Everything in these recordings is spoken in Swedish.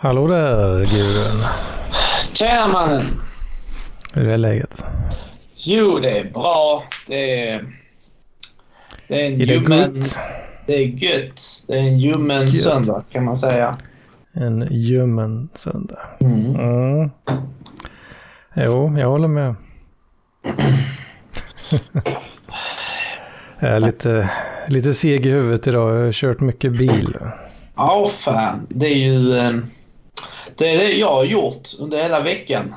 Hallå där Gudrun. Tjena mannen! Hur är läget? Jo, det är bra. Det är... Det är en Är det ljummen... gott? Det är gött. Det är en ljummen Gött. söndag kan man säga. En ljummen söndag. Mm. Mm. Jo, jag håller med. jag är lite, lite seg i huvudet idag. Jag har kört mycket bil. Ja, fan. Det är ju... eh, Det är det jag har gjort under hela veckan.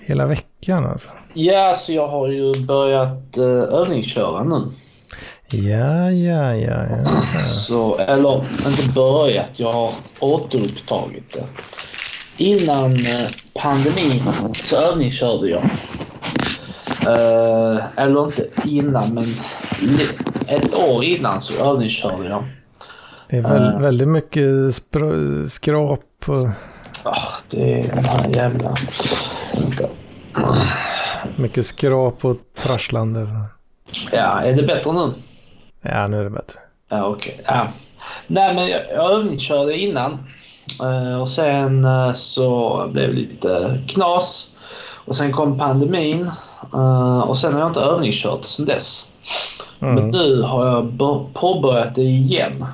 Hela veckan alltså. Ja, så jag har ju börjat uh, övningsköra nu. Ja, ja, ja, just det. Så, eller inte börjat, jag har återupptagit det. Innan eh, pandemin så övningskörde jag. Eh, eller inte innan, men ett år innan så övningskörde jag. Det är väl, Eh. väldigt mycket skrap och Ah, det är den här jävla... Vänta. mycket skrap och trasslande. Ja, är det bättre nu? Ja, nu är det bättre. Ja, okej. Ja. Nej, men jag, jag övningskörde innan. Eh, och sen eh, så blev det lite knas. Och sen kom pandemin. Eh, och sen har jag inte övningskört sen dess. Men Mm. nu har jag bör- påbörjat det igen.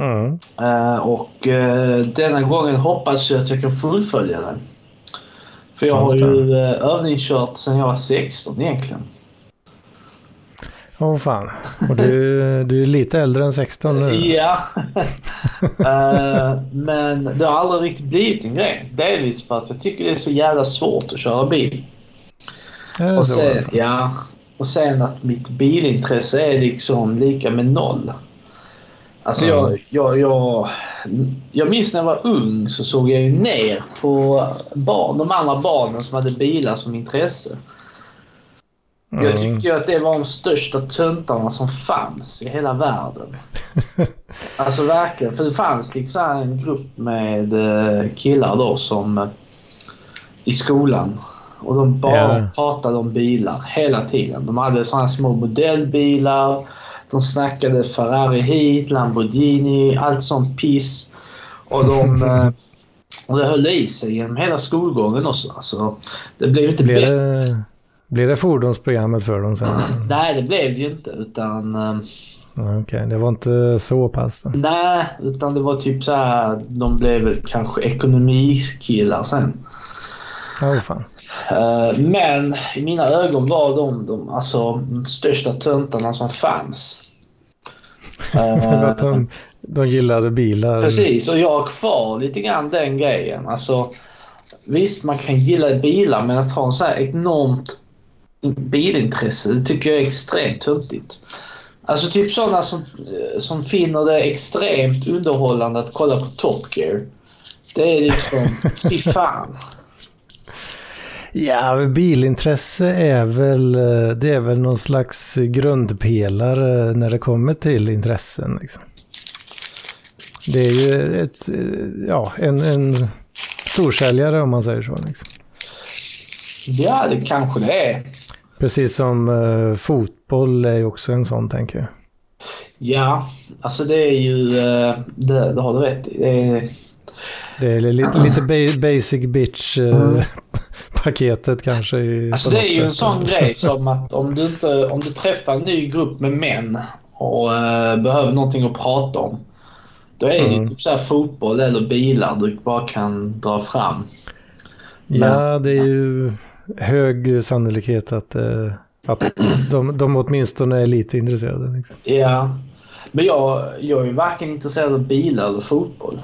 Mm. Eh, och eh, denna gången hoppas jag att jag kan fullfölja den. För jag har ju eh, övningskört sen jag var 16 egentligen. Åh fan. Och du, du är lite äldre än 16 nu. Ja. Eh, men det har aldrig riktigt blivit en grej. Delvis för att jag tycker det är så jävla svårt att köra bil. Är det Och så? sen, alltså? ja, och sen att mitt bilintresse är liksom lika med noll. Alltså jag, jag, jag, jag minns när jag var ung så såg jag ju ner på barn, de andra barnen som hade bilar som intresse. Jag Mm. tyckte ju att det var de största töntarna som fanns i hela världen. Alltså verkligen. För det fanns liksom en grupp med eh, killar då som eh, i skolan. Och de bara Ja. pratade om bilar hela tiden. De hade här små modellbilar. De snackade Ferrari hit, Lamborghini, allt sånt piss. Och de... eh, och det höll i sig genom hela skolgången också. Alltså, det blev inte bättre. det, blir det fordonsprogrammet för dem sen? Nej, det blev det ju inte. Utan... eh, Ja, Okej, det var inte så pass då. Nej, utan det var typ så här. De blev väl kanske ekonomikillar sen. Åh fan. Eh, Men i mina ögon var de, de alltså, de största töntarna som fanns. Eh, de, de gillade bilar. Precis, och jag har kvar lite grann den grejen. Alltså, visst, man kan gilla bilar, men att ha en så här enormt bilintresse, det tycker jag är extremt töntigt. Alltså typ sådana som, eh, som finner det extremt underhållande att kolla på Top Gear. Det är liksom, fy fan. Ja, bilintresse är väl, eh, det är väl någon slags grundpelare när det kommer till intressen. Liksom. Det är ju ett, eh, ja, en, en storsäljare om man säger så. Liksom. Ja, det kanske det är. Precis som eh, fotboll är ju också en sån tänker jag. Ja, alltså det är ju, eh, det, det har du rätt i. Det är, Det är lite, lite ba- basic bitch eh, paketet kanske. I, Alltså det är ju en sån grej som att om du, inte, om du träffar en ny grupp med män och eh, behöver någonting att prata om. Då är det ju Mm. typ så här fotboll eller bilar du bara kan dra fram. Ja, det är ju hög sannolikhet att, eh, att de, de åtminstone är lite intresserade. Liksom. Ja. Men jag, jag är varken intresserad av bilar eller fotboll.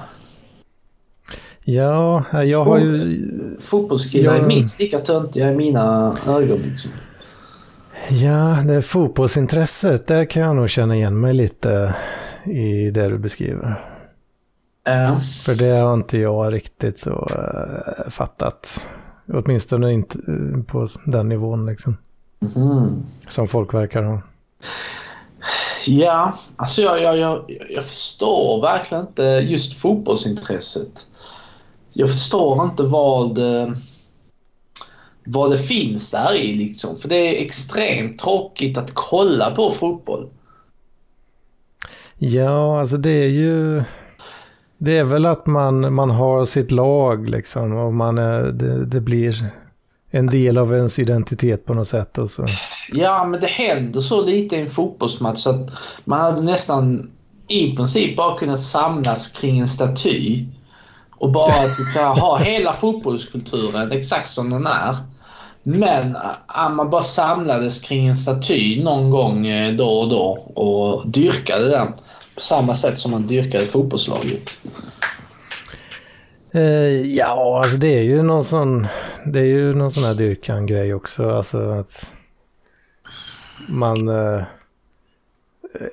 Ja, jag har ju... Fotbollskillar Ja. är minst lika töntiga i mina ögon. Liksom. Ja, det fotbollsintresset, där kan jag nog känna igen mig lite i det du beskriver. Ja. För det har inte jag riktigt så uh, fattat. Åtminstone inte eh, på den nivån liksom. Mhm. Som folk verkar ha. Ja, alltså jag, jag, jag, jag förstår verkligen inte just fotbollsintresset. Jag förstår inte vad, eh, vad det finns där i liksom. För det är extremt tråkigt att kolla på fotboll. Ja, alltså det är ju... Det är väl att man, man har sitt lag liksom och man det, det blir en del av ens identitet på något sätt. Och så. Ja, men det händer så lite i en fotbollsmatch så att man hade nästan i princip bara kunnat samlas kring en staty och bara att vi kan ha hela fotbollskulturen exakt som den är. Men att man bara samlades kring en staty någon gång eh, då och då och dyrkade den på samma sätt som man dyrkade fotbollslaget. Eh, ja, alltså det är ju någon sån, det är ju någon sån här dyrkan-grej också. Alltså att man, eh,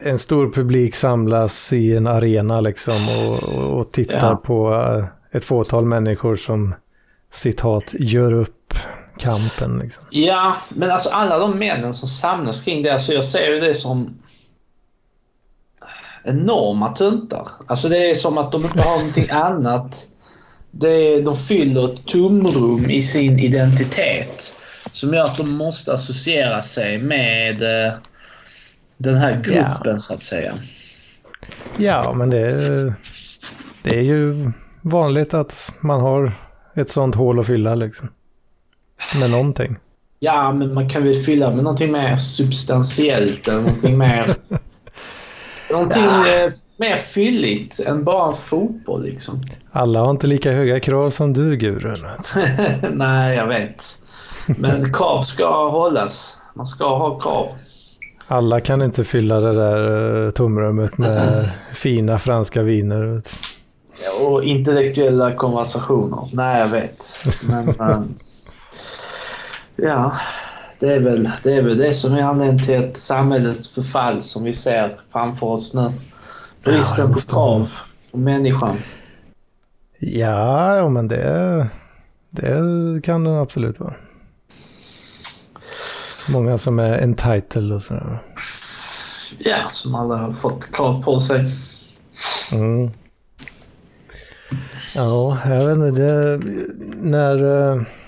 en stor publik samlas i en arena liksom och, och tittar ja. på eh, ett fåtal människor som citat gör upp kampen. Liksom. Ja, men alltså alla de männen som samlas kring det, alltså jag ser ju det som enorma tuntar. Alltså det är som att de inte har någonting annat. Det är, de fyller ett tomrum i sin identitet som gör att de måste associera sig med eh, den här gruppen ja. så att säga. Ja, men det är, det är ju vanligt att man har ett sånt hål att fylla liksom. Med någonting. Ja, men man kan väl fylla med någonting mer substantiellt eller någonting mer... någonting ja. Eh, mer fylligt än bara fotboll liksom. Alla har inte lika höga krav som du, Gurun. Nej, jag vet. Men krav ska hållas. Man ska ha krav. Alla kan inte fylla det där eh, tomrummet med fina franska viner. Och intellektuella konversationer. Nej, jag vet. Men... uh, ja, det är, väl, det är väl det som är anledningen till ett samhällets förfall som vi ser framför oss nu. Bristen ja, på krav på människan. Ja, men det, det kan det absolut vara. Många som är entitled och sådär. Ja, som aldrig har fått krav på sig. Mm. Ja, jag vet inte. Det, när,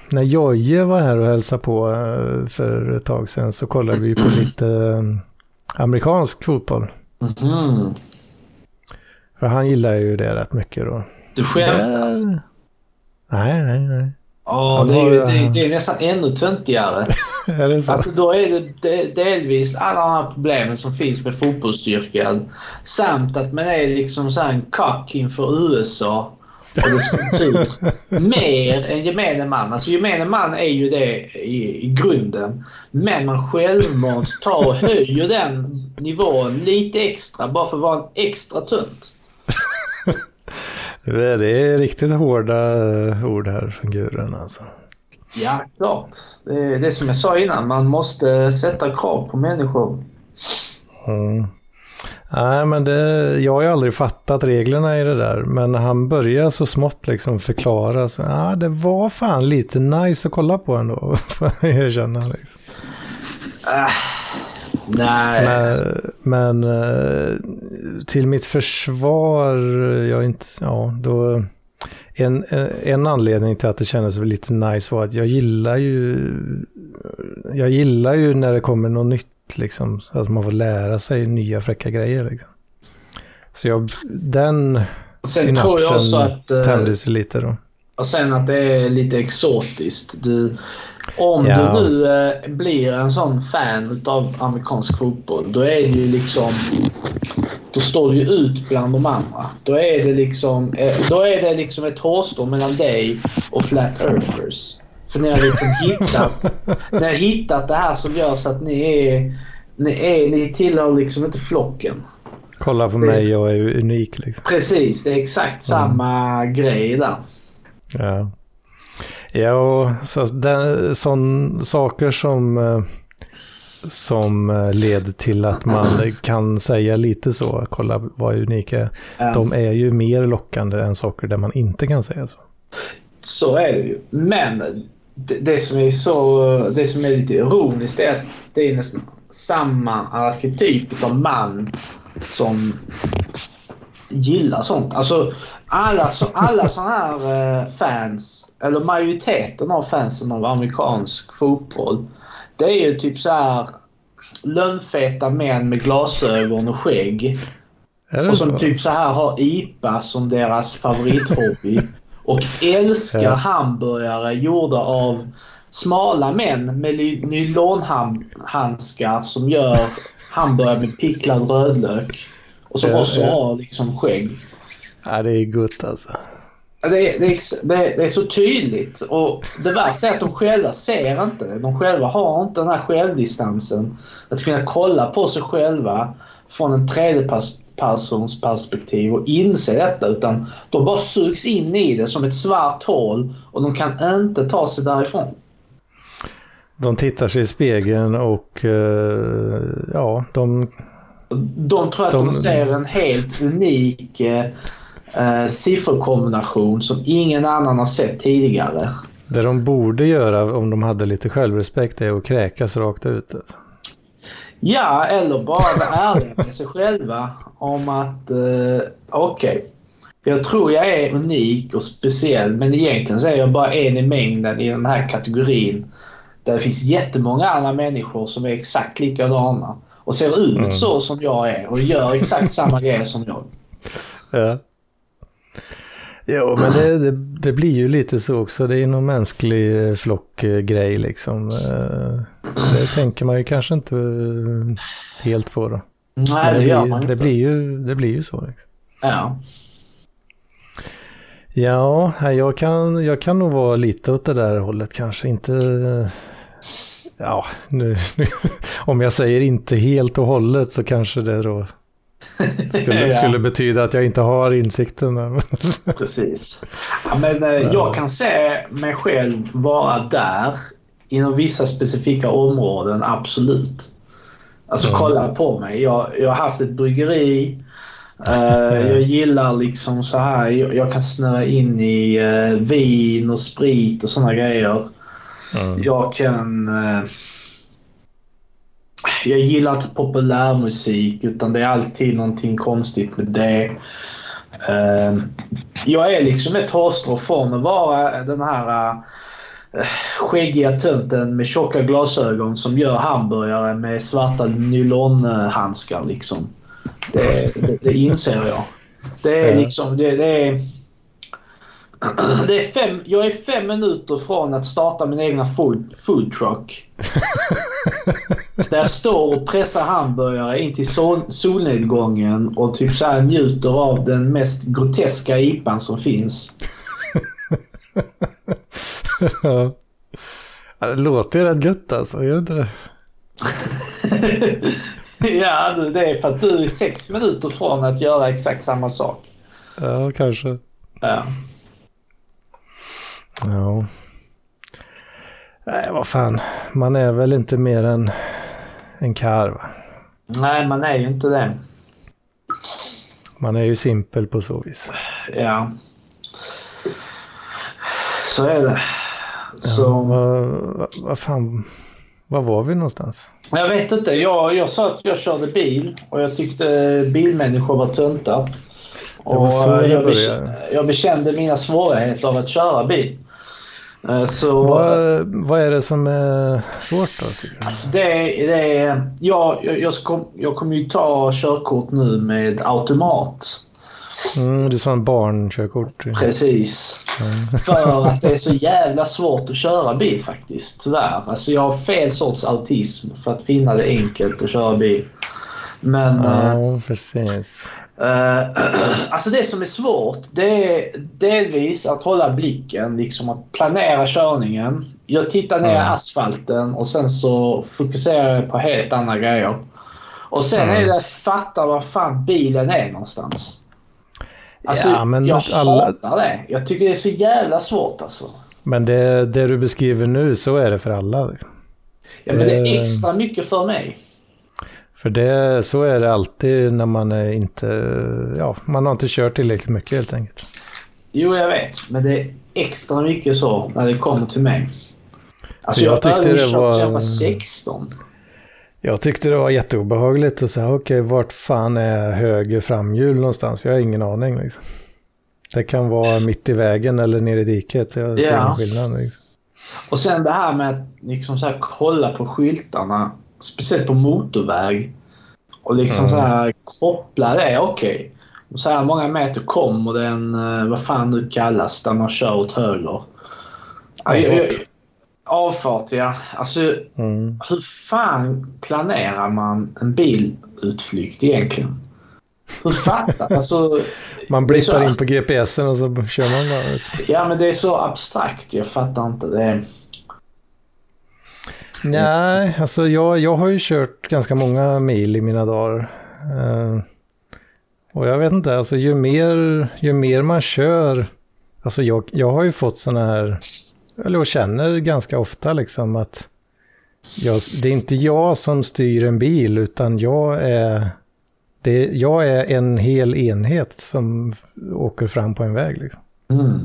när Jojje var här och hälsade på eh, för ett tag sedan så kollade vi på lite eh, amerikansk fotboll. Mm. För han gillar ju det rätt mycket då. Du skämtar? Nej, nej, nej. Ja, det, är, det, det är nästan ännu töntigare. är det så? Alltså då är det delvis alla de här problemen som finns med fotbollsstyrkan. Samt att man är liksom så en kack inför USA och dess kultur. Mer än gemene man. Alltså gemene man är ju det i, i grunden. Men man självmant tar och höjer den nivån lite extra bara för att vara en extra tunt. Det är riktigt hårda ord här från gurun alltså. Ja, klart. Det är det som jag sa innan. Man måste sätta krav på människor. Mm. Nej, men det, jag har ju aldrig fattat reglerna i det där. Men han börjar så smått liksom förklara. Så, ja, det var fan lite nice att kolla på ändå. Får jag erkänna. Liksom. Uh, Nej. Men, men, eh, till mitt försvar, jag inte, ja, då, en, en anledning till att det kändes lite nice var att jag gillar ju, jag gillar ju när det kommer något nytt liksom, så att man får lära sig nya fräcka grejer liksom. Så jag, den Sen synapsen eh, tändes lite då. Och sen att det är lite exotiskt. Du, om ja. du nu eh, blir en sån fan av amerikansk fotboll, då är det ju liksom... Då står du ju ut bland de andra. Då är det liksom, eh, då är det liksom ett hårstrå mellan dig och Flat Earthers. För ni har liksom hittat, ni har hittat det här som gör så att ni är... Ni, är, ni tillhör liksom inte flocken. Kolla på mig, jag är unik liksom. Precis, det är exakt samma mm. grej där. Ja. Ja, så den, sån, saker som, eh, som eh, leder till att man kan säga lite så, kolla vad unika är. Ja. De är ju mer lockande än saker där man inte kan säga så. Så är det ju. Men det, det som är så, det som är lite ironiskt är att det är nästan samma arketyp av man som gillar sånt. Alltså alla, så, alla sådana här eh, fans, eller majoriteten av fansen av amerikansk fotboll, det är ju typ så här lönnfeta män med glasögon och skägg. och som så? typ så här har IPA som deras favorithobby. och älskar ja. hamburgare gjorda av smala män med nylonhandskar som gör hamburgare med picklad rödlök. Och som också har liksom skägg. Ja, det är gott alltså. Det är, det, är, det är, så tydligt och det värsta är att de själva ser inte det. De själva har inte den här självdistansen. Att kunna kolla på sig själva från en tredjepersons perspektiv och inse detta utan de bara sugs in i det som ett svart hål och de kan inte ta sig därifrån. De tittar sig i spegeln och uh, ja, de... De tror att de, de ser en helt unik uh, sifferkombination som ingen annan har sett tidigare. Det de borde göra om de hade lite självrespekt är att kräkas rakt ut. Alltså. Ja, eller bara vara ärliga med sig själva om att uh, okej, okay, jag tror jag är unik och speciell men egentligen så är jag bara en i mängden i den här kategorin där det finns jättemånga andra människor som är exakt likadana och ser ut mm. så som jag är och gör exakt samma grejer som jag. Ja. Jo, men det, det, det, blir ju lite så också. Det är någon mänsklig eh, flockgrej liksom. Eh, det tänker man ju kanske inte helt på då. Nej, det, det, gör man inte. Det blir ju, det blir ju så. Liksom. Ja. Ja, jag kan, jag kan nog vara lite åt det där hållet kanske. Inte ja, nu, nu, om jag säger inte helt och hållet så kanske det då skulle, ja. skulle betyda att jag inte har insikten. Precis. Ja, men eh, jag kan se mig själv vara där inom vissa specifika områden, absolut. Alltså mm. kolla på mig. Jag, jag har haft ett bryggeri. Uh, jag gillar liksom så här. Jag, jag kan snöa in i uh, vin och sprit och sådana grejer. Mm. Jag kan... Eh, jag gillar inte populärmusik utan det är alltid någonting konstigt med det. Eh, jag är liksom ett hårstrå från att vara den här eh, skäggiga tönten med tjocka glasögon som gör hamburgare med svarta nylonhandskar. Liksom. Det, det, det inser jag. Det är liksom... Det, det är, Det är fem, jag är fem minuter från att starta min egna food, food truck. där jag står och pressar hamburgare in till sol, solnedgången och typ så här njuter av den mest groteska IPan som finns. ja. Det låter ju rätt gött alltså, gör det inte det? ja, det är för att du är sex minuter från att göra exakt samma sak. Ja, kanske. Ja. Ja. Nej, vad fan. Man är väl inte mer än en karv. Nej, man är ju inte det. Man är ju simpel på så vis. Ja. Så är det. Så... Ja, vad, vad, vad fan. Var var vi någonstans? Jag vet inte. Jag, jag sa att jag körde bil och jag tyckte bilmänniskor var töntar. Och jag, jag bekände mina svårigheter av att köra bil. Eh, så, vad, vad, är det som är svårt då? Alltså det, det är, ja, jag, jag, kom, jag kommer ju ta körkort nu med automat. Mm, du sa en barnkörkort. Precis. Mm. För att det är så jävla svårt att köra bil faktiskt, tyvärr. Alltså jag har fel sorts autism för att finna det enkelt att köra bil. Men... Ja, uh, precis. Uh, alltså det som är svårt det är delvis att hålla blicken, liksom att planera körningen. Jag tittar ner i mm. asfalten och sen så fokuserar jag på helt andra grejer. Och sen mm. är det att fatta var fan bilen är någonstans. Alltså, ja, men jag alla... hatar det. Jag tycker det är så jävla svårt alltså. Men det, det du beskriver nu, så är det för alla. Ja, men det är extra mycket för mig. För det, så är det alltid när man är inte, ja, man har inte kört tillräckligt mycket helt enkelt. Jo, jag vet. Men det är extra mycket så när det kommer till mig. Alltså jag, jag tyckte det var... jag var 16. Jag tyckte det var jätteobehagligt att säga, okej, okay, vart fan är höger framhjul någonstans? Jag har ingen aning liksom. Det kan vara mitt i vägen eller nere i diket. Jag ser ja. skillnad. Liksom. Och sen det här med att liksom så här, kolla på skyltarna speciellt på motorväg Och liksom så här koppla det, okej. Okay. Så här många meter kommer den, eh, vad fan nu kallas, där man kör åt höger. Avfart. Avfart, ja. Alltså, Mm. hur fan planerar man en bilutflykt egentligen? Hur fattar alltså, Man blippar in på GPSen och så kör man bara. Ja, men det är så abstrakt. Jag fattar inte. Det är... Nej, alltså jag, jag har ju kört ganska många mil i mina dagar. Eh, och jag vet inte, alltså ju mer, ju mer man kör, alltså jag, jag har ju fått sådana här, eller jag känner ganska ofta liksom att jag, det är inte jag som styr en bil utan jag är, det, jag är en hel enhet som åker fram på en väg. Liksom. Mm.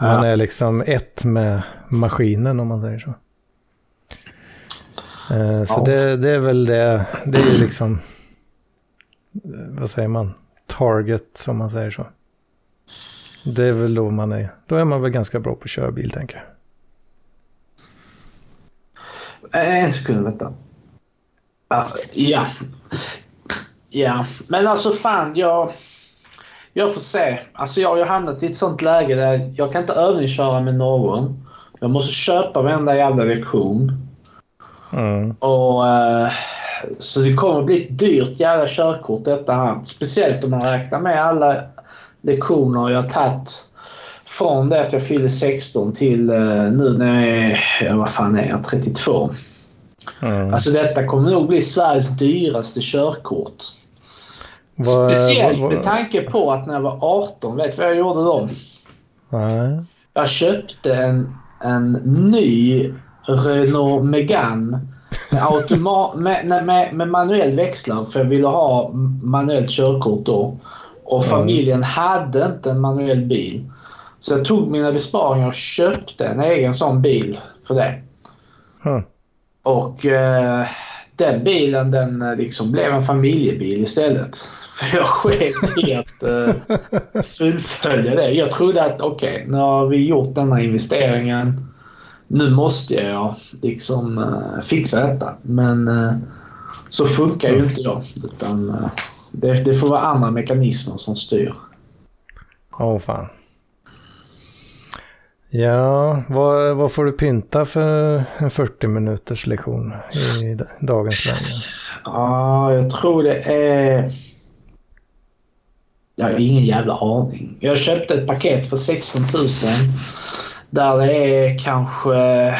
Man är liksom ett med maskinen om man säger så. Eh, Så Ja. det, det är väl det, det är ju liksom, eh, vad säger man, target om man säger så. Det är väl då man är, då är man väl ganska bra på att köra bil tänker jag. Eh, En sekund, vänta. Ja. Ja, men alltså fan jag... Jag får se. Alltså jag har ju hamnat i ett sånt läge där jag kan inte övningsköra med någon. Jag måste köpa varenda jävla lektion. Mm. Och, eh, så det kommer bli ett dyrt jävla körkort detta här. Speciellt om man räknar med alla lektioner jag tagit från det att jag fyllde 16 till eh, nu när jag är, ja, vad fan är jag, 32. Mm. Alltså detta kommer nog bli Sveriges dyraste körkort. Vad- Speciellt vad- med tanke på att när jag var 18, vet du vad jag gjorde då? Nej. Jag köpte en, en ny Renault Megane med, automa- med, med, med manuell växlare för jag ville ha manuellt körkort då. Och Mm. familjen hade inte en manuell bil. Så jag tog mina besparingar och köpte en egen sån bil för det. Hm. Och eh, den bilen den eh, liksom blev en familjebil istället. För jag sket i att eh, fullfölja det. Jag trodde att okej, nu har vi gjort denna investeringen. Nu måste jag liksom eh, fixa detta. Men eh, så funkar ju inte jag. Utan eh, det, det får vara andra mekanismer som styr. Åh fan. Ja, vad, vad får du pynta för en 40 minuters lektion i dagens läge? Ja, jag tror det är... Jag har ingen jävla aning. Jag köpte ett paket för 16 000. Där det är kanske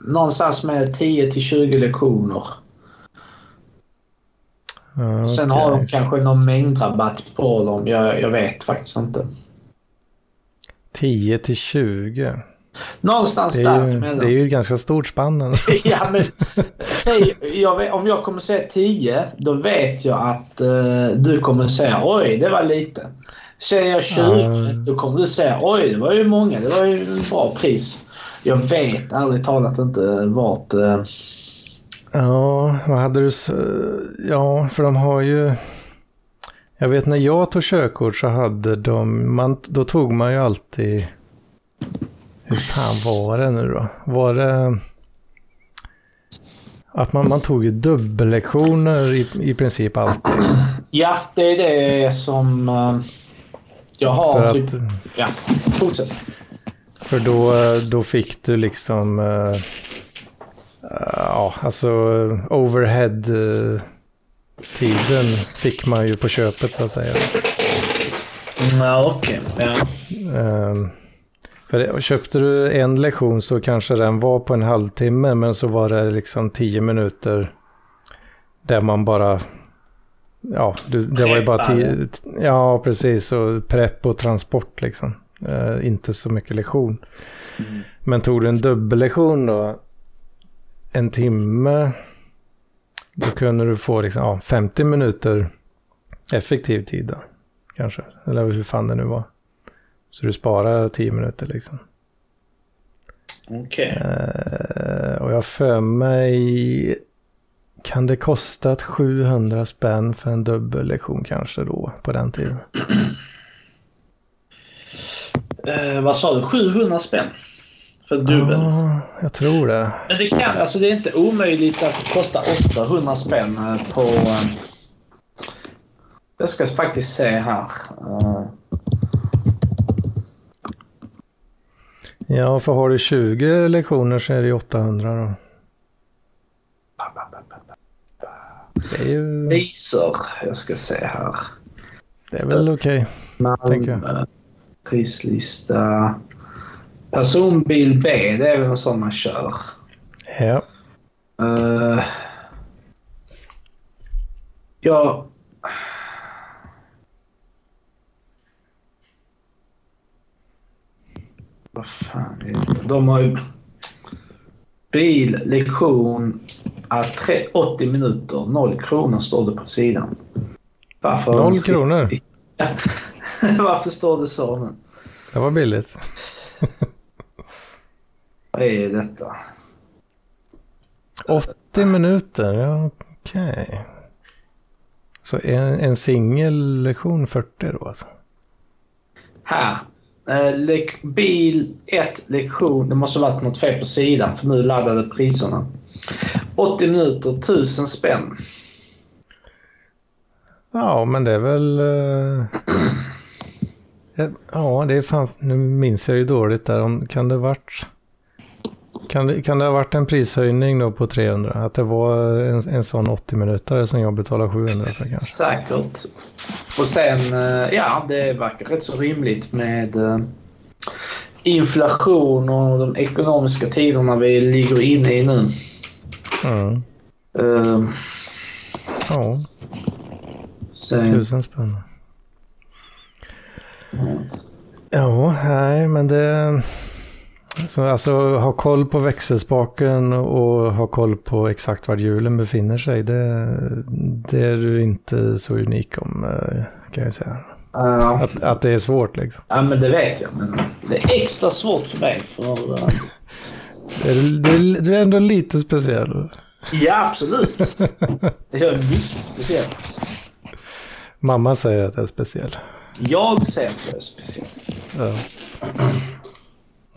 någonstans med 10 till 20 lektioner. Ja, Sen okej. har de kanske någon mängdrabatt på dem. Jag, jag vet faktiskt inte. 10 till 20. Någonstans Det är, ju, däremellan. det är ju ett ganska stort spann. ja, men säg, jag vet, om jag kommer säga 10, då vet jag att eh, du kommer säga oj, det var lite. Säger jag 20, Ja. då kommer du säga oj, det var ju många. Det var ju en bra pris. Jag vet ärligt talat inte vart... Eh, Ja, vad hade du... Ja, för de har ju... Jag vet när jag tog körkort så hade de... Man, då tog man ju alltid... Hur fan var det nu då? Var det... Att man, man tog ju dubbellektioner i, i princip alltid. ja, det är det som jag har. För typ, att... Ja, fortsätt. För då, då fick du liksom, eh, ja, alltså overhead-tiden fick man ju på köpet så att säga. Ja, okej. Ja. Ehm, För det, köpte du en lektion så kanske den var på en halvtimme men så var det liksom tio minuter där man bara, ja, du, det var ju bara tio, ja precis, och prepp och transport liksom. Eh, inte så mycket lektion. Men tog du en dubbellektion då, en timme, då kunde du få liksom, ja, 50 minuter effektiv tid då, kanske. Eller hur fan det nu var. Så du sparar 10 minuter liksom. Okej. Eh, och jag för mig, kan det kostat 700 spänn för en dubbellektion kanske då på den tiden? Eh, vad sa du? 700 spänn? För dubbel. Ja, jag tror det. Men det kan, alltså det är inte omöjligt att det kostar 800 spänn eh, på... eh, Jag ska faktiskt se här. Eh, Ja, för har du 20 lektioner så är det ju 800 då. Det är ju... Priser. Jag ska se här. Det är väl okej. Tänker jag. Malmö. Prislista. Personbil B, det är väl en sån man kör. Ja. Uh, ja... Vad fan är det? De har ju... Bil, lektion, är tre- 80 minuter, 0 kronor står det på sidan. Varför Noll kronor. Varför står det så nu? Det var billigt. Vad är detta? 80 minuter, ja okej. Så en, en singel lektion 40 då alltså? Här. Eh, lek- bil 1 lektion. Det måste ha varit något fel på sidan för nu laddade priserna. 80 minuter, 1000 spänn. Ja, men det är väl... eh, Ja, det är fan... Nu minns jag ju dåligt där. Om, kan det varit... Kan det, kan det ha varit en prishöjning då på 300? Att det var en, en sån 80 minuter som jag betalar 700 för kanske? Säkert. Och sen, eh, ja det verkar rätt så rimligt med eh, inflation och de ekonomiska tiderna vi ligger inne i nu. Mm. Eh, Ja, sen, tusen spänn. Ja, nej, men det... Så alltså ha koll på växelspaken och ha koll på exakt var hjulen befinner sig. Det, det är du inte så unik om eh, kan jag säga. eh, Att, att det är svårt liksom. ja men det vet jag. Men det är extra svårt för mig. För, eh, Du är ändå lite speciell. ja absolut. Jag är mycket speciell. Mamma säger att jag är speciell. Jag säger att jag är speciell. Ja.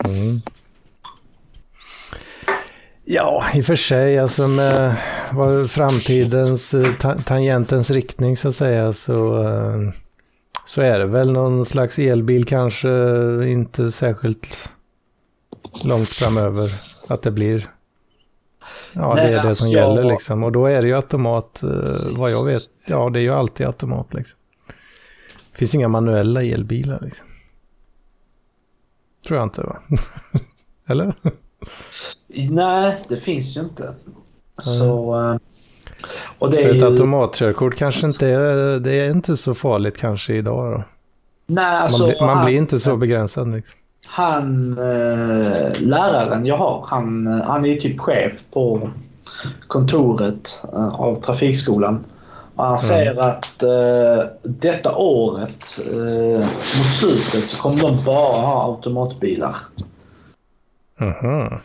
Mm. Ja, i och för sig, alltså med vad framtidens, eh, ta tangentens riktning så att säga, så, eh, så är det väl någon slags elbil kanske inte särskilt långt framöver att det blir. Ja, Nej, det är det alltså som gäller liksom. Och då är det ju automat, eh, vad jag vet. Ja, det är ju alltid automat liksom. Det finns inga manuella elbilar liksom. Tror jag inte va? Eller? Nej, det finns ju inte. Så... eh, Och det så är ett ju... automatkörkort kanske inte är, det är inte så farligt kanske idag då. Nej, alltså, Man, blir, man blir inte så begränsad liksom. Han, eh, läraren jag har, han, eh, han är typ chef på kontoret eh, av trafikskolan. Och han säger att eh, detta året, eh, mot slutet, så kommer de bara ha automatbilar. Mhm.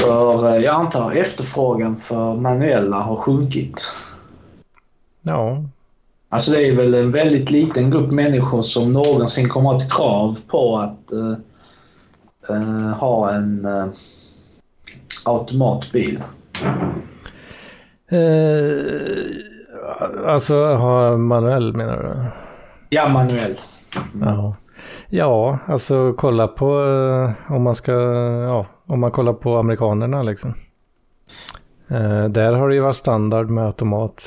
För eh, jag antar efterfrågan för manuella har sjunkit. Ja, Alltså det är väl en väldigt liten grupp människor som någonsin kommer ha ett krav på att eh, eh, ha en eh, automatbil. alltså ha manuell menar du? Ja, manuell. Ja. Ja, alltså kolla på om man ska, ja, om man kollar på amerikanerna liksom. Där har det ju varit standard med automat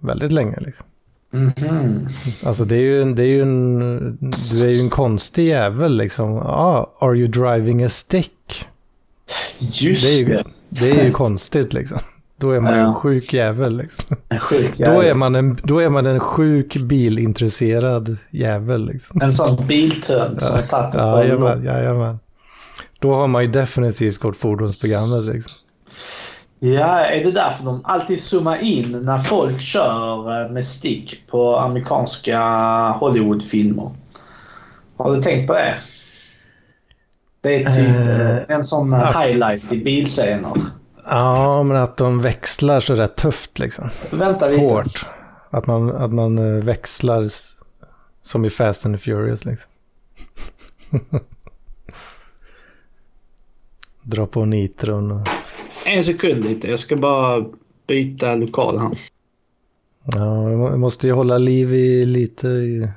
väldigt länge liksom. Mhm. Alltså det är ju, en- det är ju en, du är ju en konstig jävel liksom. Ah, are you driving a stick? Just Det är ju, det är ju konstigt liksom. Då är man ju en Ja. sjuk jävel liksom. En sjuk Då jävel. är, man en, då är man en sjuk bilintresserad jävel liksom. En sån biltönt som har tagit Ja, jajamän, jajamän. Då har man ju definitivt gått fordonsprogrammet liksom. Ja, är det därför de alltid zoomar in när folk kör eh, med stick på amerikanska Hollywoodfilmer? Har du tänkt på det? Det är typ eh, en sån eh, highlight i bilscener. Ja, men att de växlar så rätt tufft liksom. Vänta lite. Hårt. Att man, att man växlar som i Fast and Furious liksom. Dra på nitron. Och... En sekund lite. Jag ska bara byta lokal här. Ja, vi måste ju hålla liv i lite i...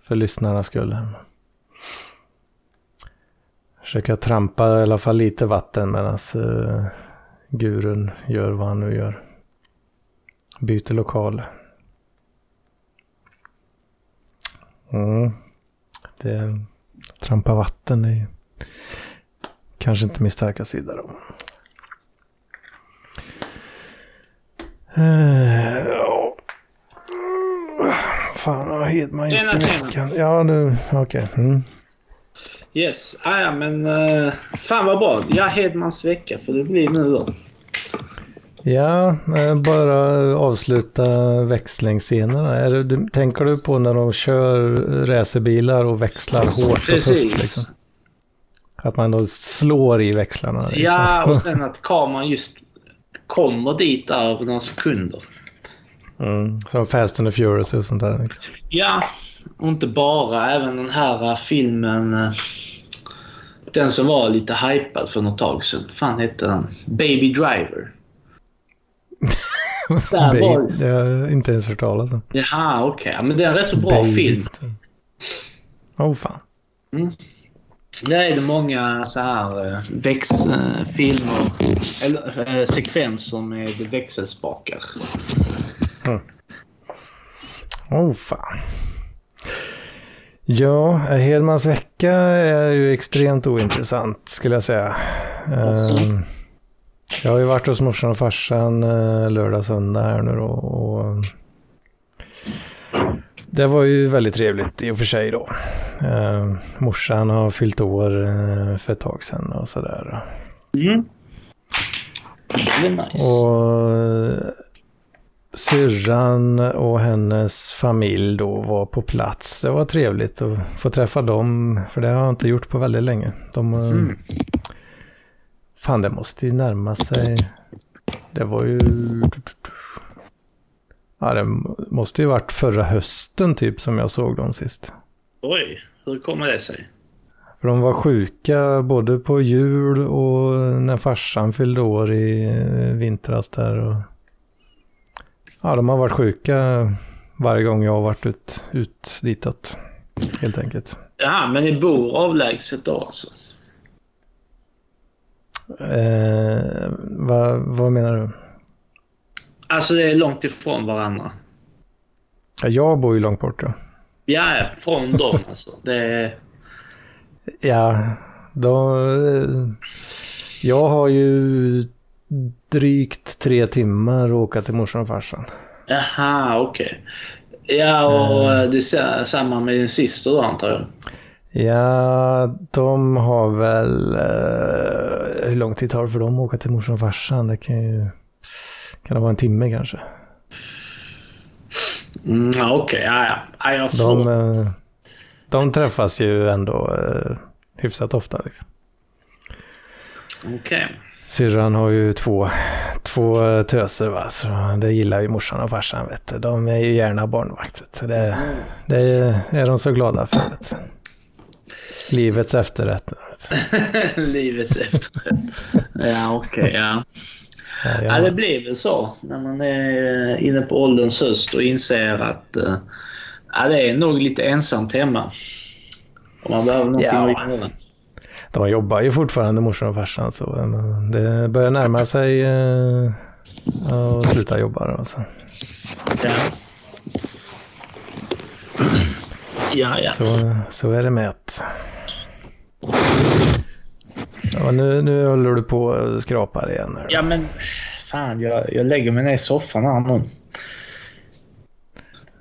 för lyssnarnas skull. Försöka trampa i alla fall lite vatten medan uh, eh, gurun gör vad han nu gör. Byter lokal. Mm. Det, trampa vatten är ju kanske inte min starka sida då. Ja. Fan, vad Hedman gjort i veckan? Ja, nu, okej. Okay. Mm. Yes, ah, ja men uh, fan vad bra. Ja, Hedmans vecka får det bli nu då. Ja, bara avsluta växlingsscenerna. Är det, tänker du på när de kör racerbilar och växlar hårt Precis. och tufft? Liksom? Att man då slår i växlarna? Liksom. Ja, och sen att kameran just kommer dit över några sekunder. Mm, som Fast and the Furious och sånt där. Liksom. Ja, och inte bara. Även den här uh, filmen. Uh, den som var lite hypad för något tag sedan. fan hette den? Baby Driver. Baby, var... Det har jag inte ens hört talas om. Jaha, okej. Okay. Men det är en rätt så bra Baby. film. Oh fan. Mm. Det är många så här eh, växtfilmer eller äh, sekvenser med växelspakar. Mm. Oh fan. Ja, Hedmans vecka är ju extremt ointressant skulle jag säga. Alltså. Jag har ju varit hos morsan och farsan eh, lördag, söndag här nu då. Och det var ju väldigt trevligt i och för sig då. Eh, morsan har fyllt år eh, för ett tag sedan och sådär. Mm. Det är nice. Och syrran och hennes familj då var på plats. Det var trevligt att få träffa dem, för det har jag inte gjort på väldigt länge. De, mm. Fan, det måste ju närma sig. Det var ju... Ja, det måste ju varit förra hösten typ som jag såg dem sist. Oj, hur kommer det sig? För de var sjuka både på jul och när farsan fyllde år i vintras där. Och... Ja, de har varit sjuka varje gång jag har varit ut, ut ditåt. Helt enkelt. Ja, men ni bor avlägset då alltså? Eh, vad, vad menar du? Alltså det är långt ifrån varandra. Ja, jag bor ju långt bort då. Ja, från dem alltså. Det. Ja, då... Jag har ju drygt tre timmar att åka till morsan och farsan. Jaha, okej. Okay. Ja, och mm. det är samma med din syster då antar jag? Ja, de har väl... Uh, hur lång tid tar det för dem att åka till morsan och farsan? Det kan ju... Kan det vara en timme kanske? Mm, Okej, okay. ja, ja. de, uh, de träffas ju ändå uh, hyfsat ofta. Liksom. Okej. Okay. Syrran har ju två, två töser va, så det gillar ju morsan och farsan vet du. De är ju gärna barnvakt. Det, mm. det är de så glada för. Vet du. Livets efterrätt. Livets efterrätt. Ja, okej. Okay, ja. Ja, ja. ja, det blir väl så när man är inne på ålderns höst och inser att uh, ja, det är nog lite ensamt hemma. Om man behöver någonting ja. att göra. De jobbar ju fortfarande morsan och farsan så det börjar närma sig att sluta jobba. Alltså. Ja. Ja, ja. Så, så är det med att... Ja, nu, nu håller du på och skrapar igen. Här. Ja, men fan, jag, jag lägger mig ner i soffan här nu.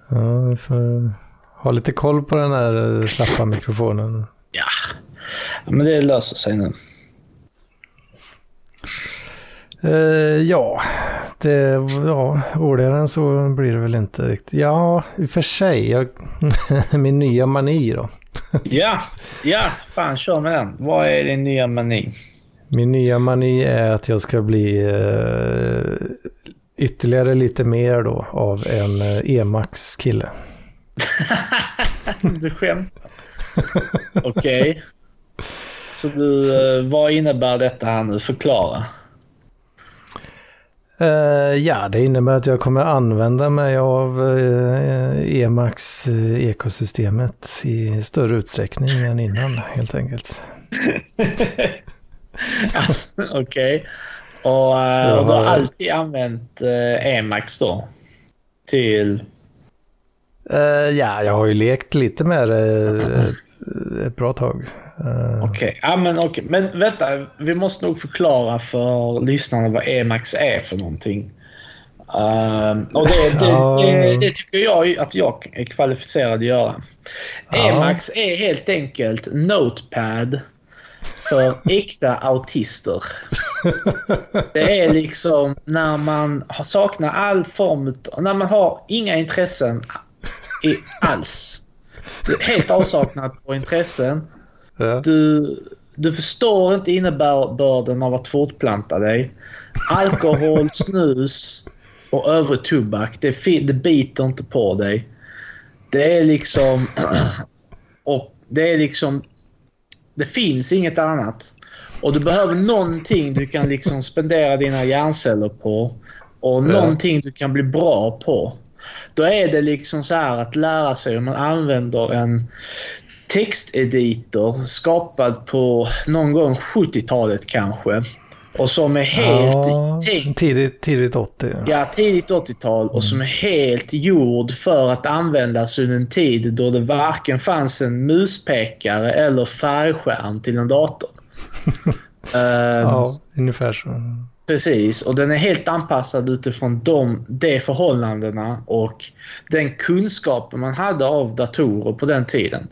Ja, vi får ha lite koll på den här eh, slappa mikrofonen. Ja, ja men det löser sig nu. Uh, ja, det, ja, roligare än så blir det väl inte riktigt. Ja, i och för sig. Jag, min nya mani då. Ja, ja, fan kör med den. Vad är din nya mani? Min nya mani är att jag ska bli uh, ytterligare lite mer då av en uh, Emax kille. du skämtar? Okej. Okay. Så du, så. vad innebär detta här nu? Förklara. Uh, ja, det innebär att jag kommer använda mig av uh, Emacs uh, ekosystemet i större utsträckning än innan helt enkelt. Okej. Okay. Och, uh, och du har alltid använt Emacs då? Till? ja, jag har ju lekt lite med det ett bra tag. Okej, okay. ja, men, okay. men vänta. Vi måste nog förklara för lyssnarna vad Emacs är för någonting. Uh, och det, det, det, det, tycker jag att jag är kvalificerad att göra. Ja. Emacs är helt enkelt Notepad för äkta autister. Det är liksom när man saknar all form när man har inga intressen i, alls. Helt avsaknad på intressen. Ja. Du, du förstår inte innebörden av att fortplanta dig. Alkohol, snus och övrig tobak, det, det biter inte på dig. Det är liksom... Och det är liksom... Det finns inget annat. Och du behöver någonting du kan liksom spendera dina hjärnceller på. Och ja. någonting du kan bli bra på. Då är det liksom så här att lära sig hur man använder en texteditor skapad på någon gång 70-talet kanske. Och som är helt... Ja, tidigt, tidigt 80. Ja, tidigt 80-tal. Och som är helt gjord för att användas under en tid då det varken fanns en muspekare eller färgskärm till en dator. um, ja, ungefär så. Precis, och den är helt anpassad utifrån de, de förhållandena och den kunskapen man hade av datorer på den tiden.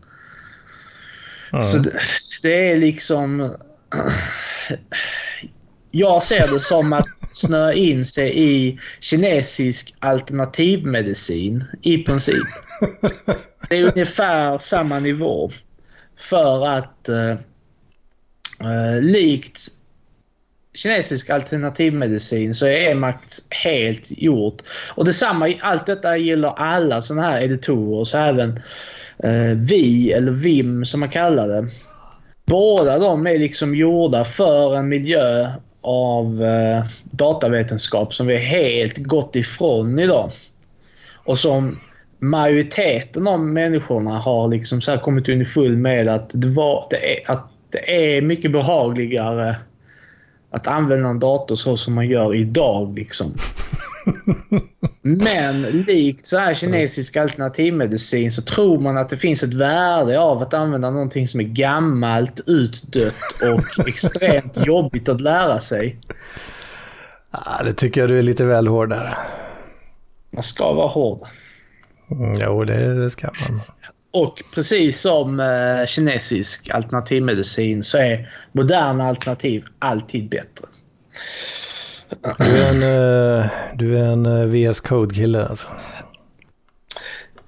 Så det, det, är liksom... Jag ser det som att snöa in sig i kinesisk alternativmedicin i princip. Det är ungefär samma nivå. För att eh, eh likt kinesisk alternativmedicin så är makt helt gjort. Och detsamma, allt detta gäller alla sådana här editorer, så även eh, Vi eller VIM som man kallar det. Båda de är liksom gjorda för en miljö av eh, datavetenskap som vi helt gått ifrån idag. Och som majoriteten av människorna har liksom så kommit underfull med att det, var, det är, att det är mycket behagligare att använda en dator så som man gör idag. Liksom. Men likt så här kinesisk alternativmedicin så tror man att det finns ett värde av att använda någonting som är gammalt, utdött och extremt jobbigt att lära sig. Ja, det tycker jag du är lite väl hård där. Man ska vara hård. Mm, jo, det, det ska man. Och precis som eh, kinesisk alternativmedicin så är moderna alternativ alltid bättre. Du är en, uh, du är en uh, VS Code-kille alltså?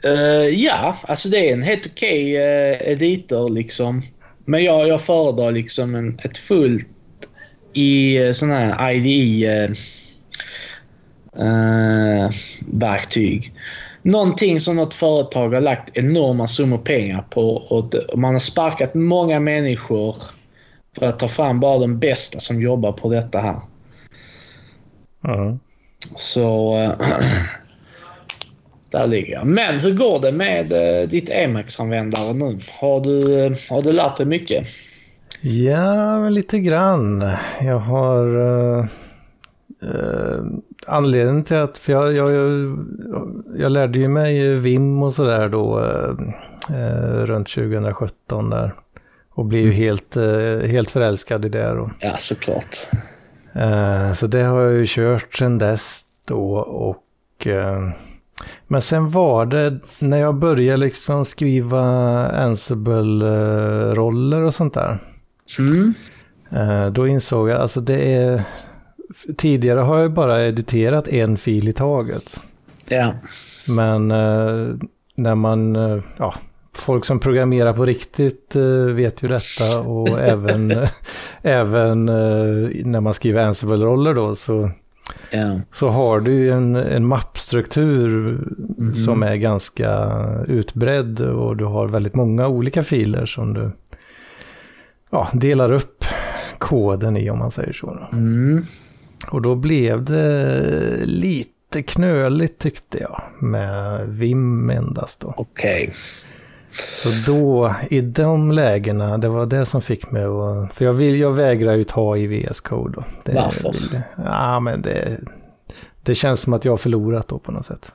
Uh, ja, alltså det är en helt okej okay, editor liksom. Men jag, jag föredrar liksom en, ett fullt i sån här IDE verktyg någonting som något företag har lagt enorma summor pengar på och man har sparkat många människor för att ta fram bara de bästa som jobbar på detta här. Mm. Så... där ligger jag. Men hur går det med uh, ditt Emacs-användare nu? Har du, uh, har du lärt dig mycket? Ja, lite grann. Jag har... Uh, anledningen till att, för jag, jag, jag, lärde ju mig Vim och sådär då eh, runt 2017 där. Och blev ju mm. helt, eh, helt förälskad i det då. Ja, såklart. Eh, så det har jag ju kört sedan dess då och eh, men sen var det när jag började liksom skriva Ansible-roller och sånt där. Mm. Eh, då insåg jag, alltså det är, tidigare har jag bara editerat en fil i taget. Ja. Men eh, när man, ja, folk som programmerar på riktigt eh, vet ju detta och även, även eh, när man skriver Ansible-roller då så, ja. så har du en, en mappstruktur mm. som är ganska utbredd och du har väldigt många olika filer som du ja, delar upp koden i om man säger så. Mm. Och då blev det lite knöligt tyckte jag med Vim endast då. Okej. Så då, i de lägena, det var det som fick mig att... För jag, vill, jag vägrar ju ta i VS Code. Då. Det, Varför? vill- Ja, men det, det känns som att jag har förlorat då på något sätt.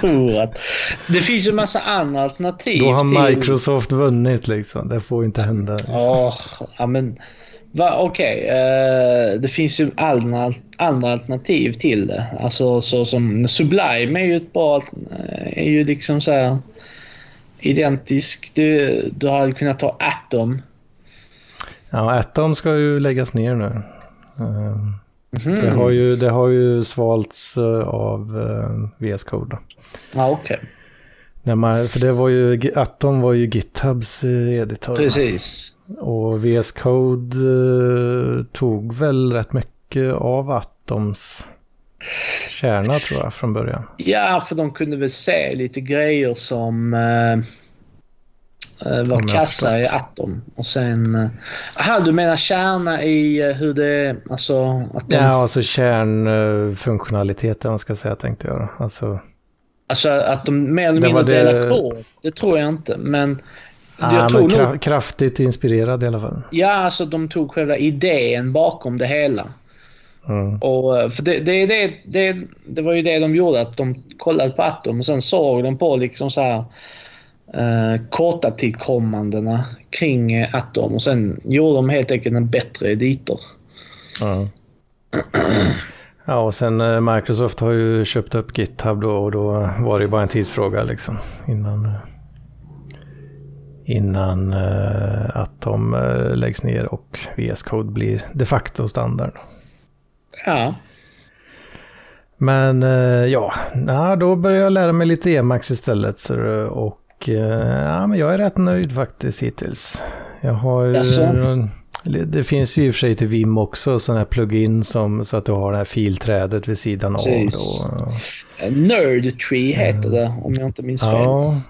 Förlorat. Det finns ju en massa andra alternativ. Då har till- Microsoft vunnit liksom. Det får inte hända. Åh, ja men... Okej, eh, det finns ju andra, andra alternativ till det. Alltså så som Sublime är ju ett bra... är ju liksom så här identisk. Du, du hade kunnat ta Atom. Ja, Atom ska ju läggas ner nu. Mhm. Det, har ju, det har ju svalts eh, av eh, VS Code. Ja, okej. Man, för det var ju, Atom var ju GitHubs eh, editor. Precis. Och VS Code tog väl rätt mycket av Atoms kärna tror jag från början. Ja, för de kunde väl se lite grejer som eh, eh, var kassa i. Atom. Och sen... Eh, aha, du menar kärna i eh, hur det... Alltså att de... Ja, alltså kärnfunktionalitet, om man ska säga, tänkte jag. Alltså, Alltså att de mer eller mindre det- delar kod. Det tror jag inte. Men ja, jag tror nog... kraftigt inspirerad i alla fall. Ja, alltså de tog själva idén bakom det hela. Mm. Och, eh, för det, det, det, det, det var ju det de gjorde, att de kollade på Atom och sen såg de på liksom så här eh, korta tillkommandena kring eh, Atom och sen gjorde de helt enkelt en bättre editor. Ja. Ja, och sen eh, Microsoft har ju köpt upp GitHub då och då var det ju bara en tidsfråga liksom innan innan att de läggs ner och VS Code blir de facto standard. Ja, Men eh, ja, då börjar jag lära mig lite Emacs istället och eh, ja, men jag är rätt nöjd faktiskt hittills. Jag har ju, Jaså? det finns ju i och för sig till Vim också sådana här plugin som så att du har det här filträdet vid sidan Precis. av. Då. Eh, Nerd Tree heter det om jag inte minns fel. Ja,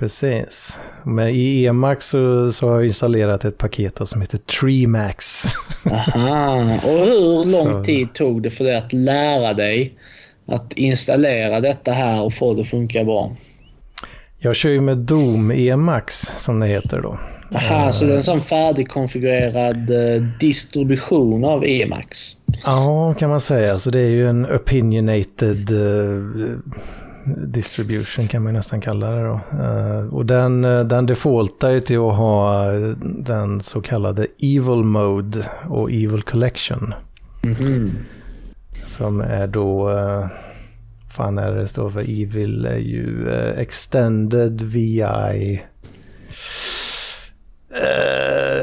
precis. Men i Emacs så, så har jag installerat ett paket som heter Treemax. Aha. Och hur lång Så- tid tog det för dig att lära dig att installera detta här och få det att funka bra? Jag kör ju med Doom Emacs som det heter då. Aha, så det är en sån färdigkonfigurerad eh, distribution av Emacs. Ja, kan man säga. Så det är ju en opinionated eh, distribution kan man nästan kalla det då. Eh, och den, eh, den defaultar ju till att ha eh, den så kallade Evil Mode och Evil Collection. Mhm. Som är då, fan är det står för? Evil är ju Extended VI.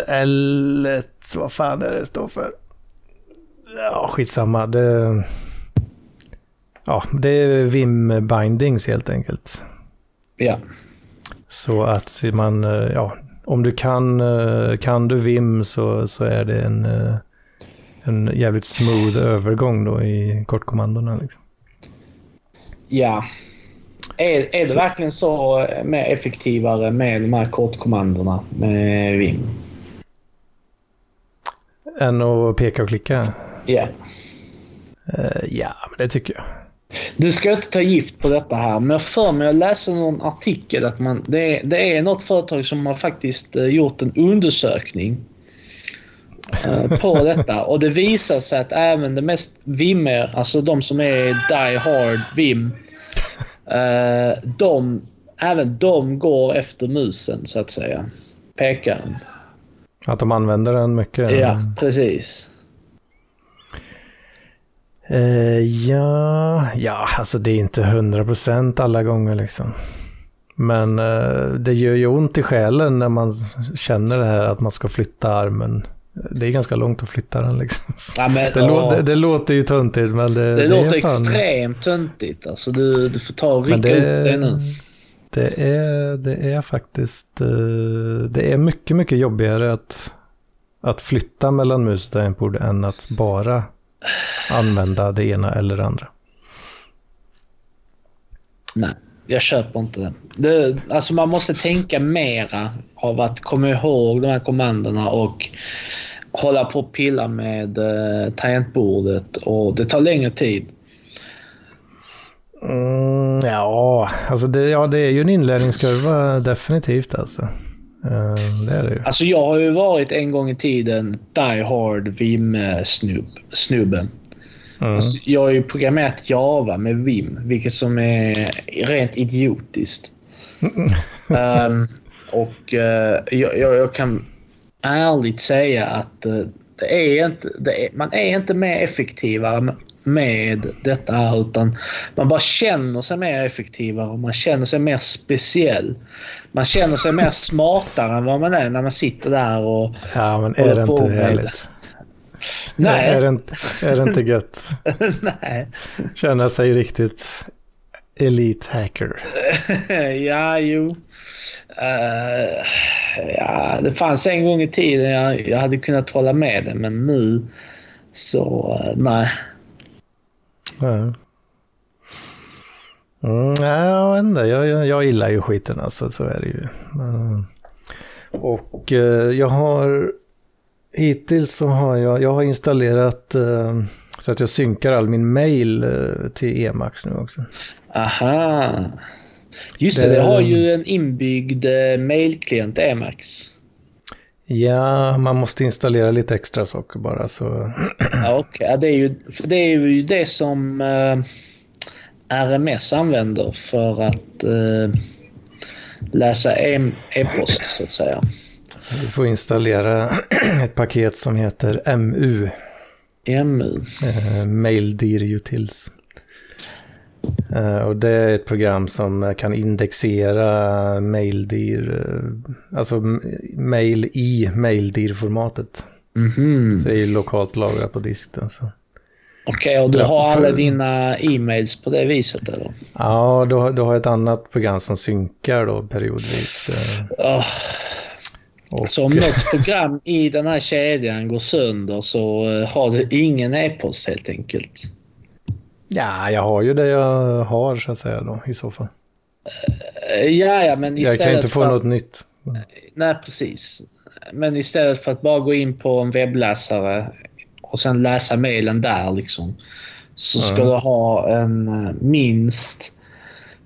L, vad fan är det det står för? Ja, skitsamma. Det, ja, det är Vim Bindings helt enkelt. Ja. Så att man, eh, ja, om du kan, eh, kan du Vim så, så är det en, eh, en jävligt smooth övergång då i kortkommandona. Liksom. Ja. Är, är det verkligen så mer effektivare med de här kortkommandona med Vim? Än att peka och klicka? Ja. Eh, ja, men det tycker jag. Du ska inte ta gift på detta här, men jag för mig att läsa någon artikel att man, det, är, det är något företag som har faktiskt eh, gjort en undersökning eh, på detta. Och det visar sig att även det mest vimmer, alltså de som är die hard vim, eh, de, även de går efter musen så att säga. Pekaren. Att de använder den mycket. Ja, precis. Eh, ja, ja, alltså det är inte 100% alla gånger liksom. Men eh, det gör ju ont i själen när man känner det här att man ska flytta armen. Det är ganska långt att flytta den liksom. Ja, men, Det, ja. låter, det låter ju töntigt men det, Det, det låter är fan... extremt töntigt. Alltså, du, du får ta och rycka det, upp det nu. det, är, det är faktiskt... eh, Det är mycket, mycket jobbigare att, att flytta mellan mus och än att bara använda det ena eller det andra. Nej. jag köper inte det. det. Alltså man måste tänka mera av att komma ihåg de här kommandona och hålla på och pilla med uh, tangentbordet och det tar längre tid. Mm, ja, alltså det, ja, det är ju en inlärningskurva definitivt alltså. Uh, det är det ju. Alltså jag har ju varit en gång i tiden Die Hard Vim-snubben. Mm. Alltså, jag har ju programmerat Java med Vim, vilket som är rent idiotiskt. um, och uh, jag, jag, kan ärligt säga att uh, det är inte, det är, man är inte mer effektivare med detta här utan man bara känner sig mer effektivare och man känner sig mer speciell. Man känner sig mer smartare än vad man är när man sitter där och Ja, men är det inte härligt? Nej. Är det inte, är det inte gött? Nej. Känna sig riktigt elite hacker. ja, jo. Uh, ja, det fanns en gång i tiden jag, jag hade kunnat hålla med det, men nu så uh, nej. Nej. Mm, nej, jag vet inte. Jag, jag, jag gillar ju skiten alltså, så är det ju. Mm. Och uh, jag har hittills så har jag, jag har installerat uh, så att jag synkar all min mail uh, till Emacs nu också. Aha. Just det, det, det har ju en inbyggd uh, mailklient Emacs. Ja, man måste installera lite extra saker bara så. ja, okay. det, är ju, det är ju det som RMS använder för att läsa e-, e-post så att säga. Du får installera ett paket som heter MU. MU? Eh, Maildir Utils. Eh, och det är ett program som kan indexera Maildir, eh, alltså mail i Maildir-formatet. Mm -hmm. Så det är lokalt lagrat på disk. Okej, okay, och du har alla dina e-mails på det viset eller? Ja, du har, du har ett annat program som synkar då periodvis. Oh, och... Så om något program i den här kedjan går sönder så har du ingen e-post helt enkelt? Ja, jag har ju det jag har så att säga då i så fall. Eh, ja, ja, men istället Jag kan inte få för... något nytt. Nej, precis. Men istället för att bara gå in på en webbläsare och sen läsa mejlen där liksom. Så ska mm. du ha en eh, minst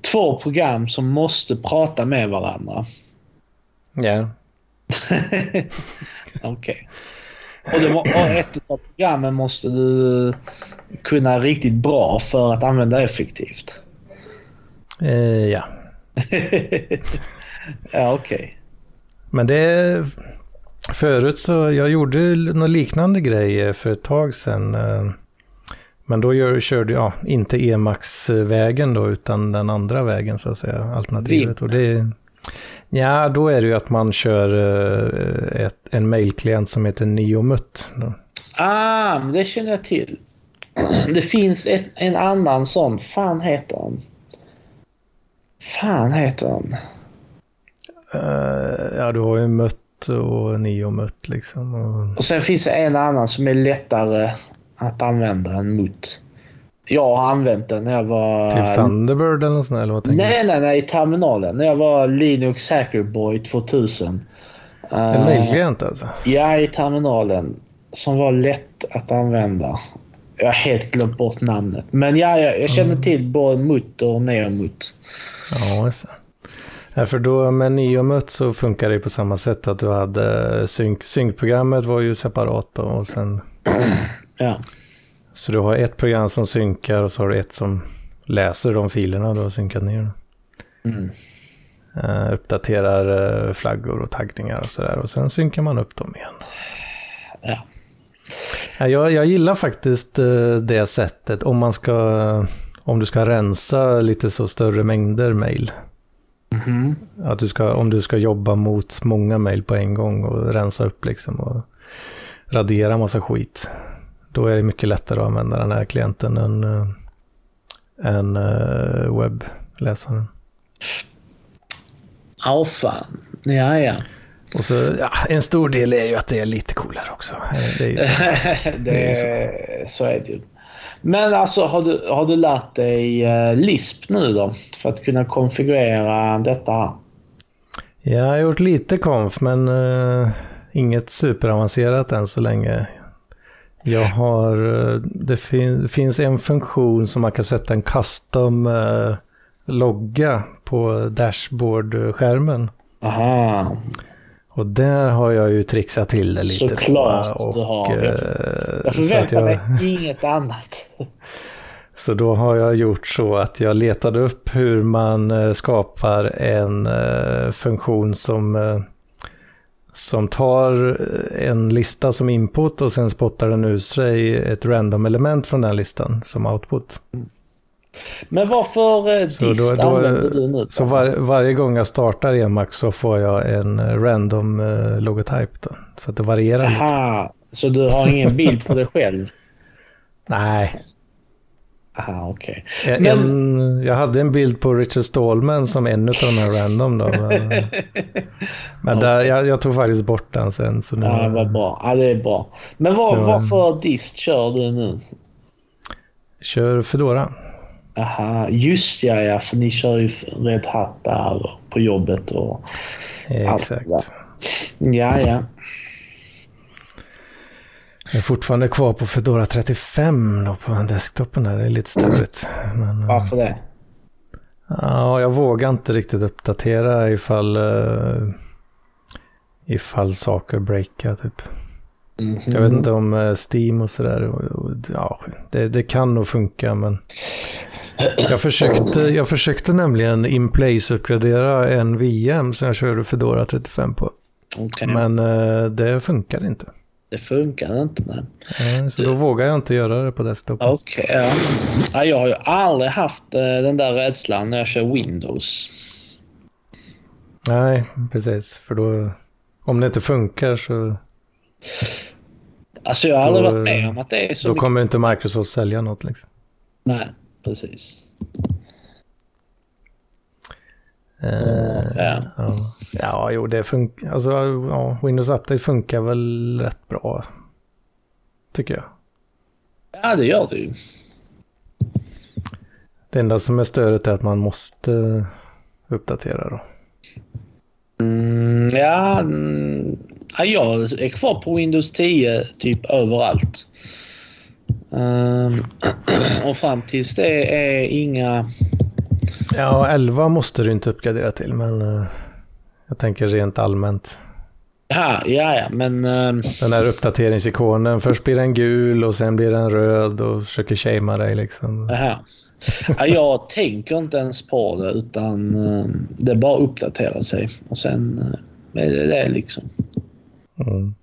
två program som måste prata med varandra. Ja. Okej. Okay. Och, ett av programmen måste du kunna riktigt bra för att använda effektivt. Eh, ja. ja, okej. Okay. Men det... Förut så, jag gjorde någon liknande grej för ett tag sedan. Eh, men då gör, körde jag, ja, inte Emax-vägen då, utan den andra vägen så att säga, alternativet. Och det, Ja, då är det ju att man kör uh, ett, en mailklient som heter Neomut. Ah, det känner jag till. Det finns ett, en annan sån. Fan heter han? Fan heter han? Uh, ja, du har ju Mött och Neomut liksom. Och... och sen finns det en annan som är lättare att använda än Mut. Jag har använt den när jag var... Typ Thunderbird eller något sånt eller vad Nej, nej, nej. I terminalen. När jag var Linux Hackerboy 2000. En uh, mailklient alltså? Ja, i terminalen. Som var lätt att använda. Jag har helt glömt bort namnet. Men ja, jag, jag känner mm. till både Mut och Neomut. Ja, just Ja, för då med Neomut så funkar det på samma sätt att du hade synk, synkprogrammet var ju separat då, och sen... ja. Så du har ett program som synkar och så har du ett som läser de filerna du har synkat ner. Mm. Uh, uppdaterar uh, flaggor och taggningar och sådär. Och sen synkar man upp dem igen. Ja. Uh, jag, jag gillar faktiskt det sättet om man ska, om du ska rensa lite så större mängder mail. Mm. Att du ska, om du ska jobba mot många mail på en gång och rensa upp liksom och radera massa skit. Då är det mycket lättare att använda den här klienten än, äh, än äh, webbläsaren. Ja, oh, fan. Ja, ja. Och så, ja, en stor del är ju att det är lite coolare också. Det är ju så. det, är så. så är det ju. Men alltså har du, har du lärt dig LISP nu då? För att kunna konfigurera detta? Jag har gjort lite konf men uh, inget superavancerat än så länge. Jag har, det, fin, finns en funktion som man kan sätta en custom uh, logga på dashboard-skärmen. Aha. Och där har jag ju trixat till det lite. Såklart och, du har. Jag, jag förväntar mig inget annat. Så då har jag gjort så att jag letade upp hur man eh, skapar en funktion som, som tar en lista som input och sen spottar den ur sig ett random element från den listan som output. Men varför eh, så dist då, då, använder du nu? Så var, varje gång jag startar Emacs så får jag en eh, random eh, logotyp då. Så att det varierar Aha, lite. så du har ingen bild på dig själv? Nej. Aha. Okay. Men... jag hade en bild på Richard Stallman som en av de här random då. Men, men där, jag, jag, tog faktiskt bort den sen. Så nu, ja, vad bra. Ja, det är bra. Men var, varför dist kör du nu? Kör Fedora. Aha, just ja, ja, för ni kör ju Red Hat där på jobbet och Exakt. Ja, ja. Jag är fortfarande kvar på Fedora 35 då på desktopen där. Det är lite störigt. Men, Varför det? Ja, jag vågar inte riktigt uppdatera ifall, uh, ifall saker breakar typ. Mm -hmm. Jag vet inte om uh, Steam och sådär. Ja, det, det kan nog funka men jag försökte, jag försökte nämligen in place-uppgradera en VM som jag körde Fedora 35 på. Okay. Men det funkar inte. Det funkar inte, nej. Uh, så du... då vågar jag inte göra det på desktop. Okej, okay, ja. ja. Jag har ju aldrig haft uh, den där rädslan när jag kör Windows. Nej, precis. För då, om det inte funkar så... Alltså jag har då, aldrig varit med om att det är så Då mycket... kommer inte Microsoft sälja något liksom. Nej, precis. Uh, ja. ja. ja, jo det funkar. Alltså, ja, Windows Update funkar väl rätt bra. Tycker jag. Ja, det gör det ju. Det enda som är stödet är att man måste uppdatera då. Mm, ja, mm, jag är kvar på Windows 10 typ överallt. Um, och fram tills det är inga... Ja, 11 måste du inte uppgradera till, men uh, jag tänker rent allmänt. Ja, ja, ja, men... Uh, den här uppdateringsikonen, först blir den gul och sen blir den röd och försöker shamea dig liksom. Aha. Ja, jag tänker inte ens på det utan uh, det bara uppdaterar sig och sen uh, är det det liksom. Mm.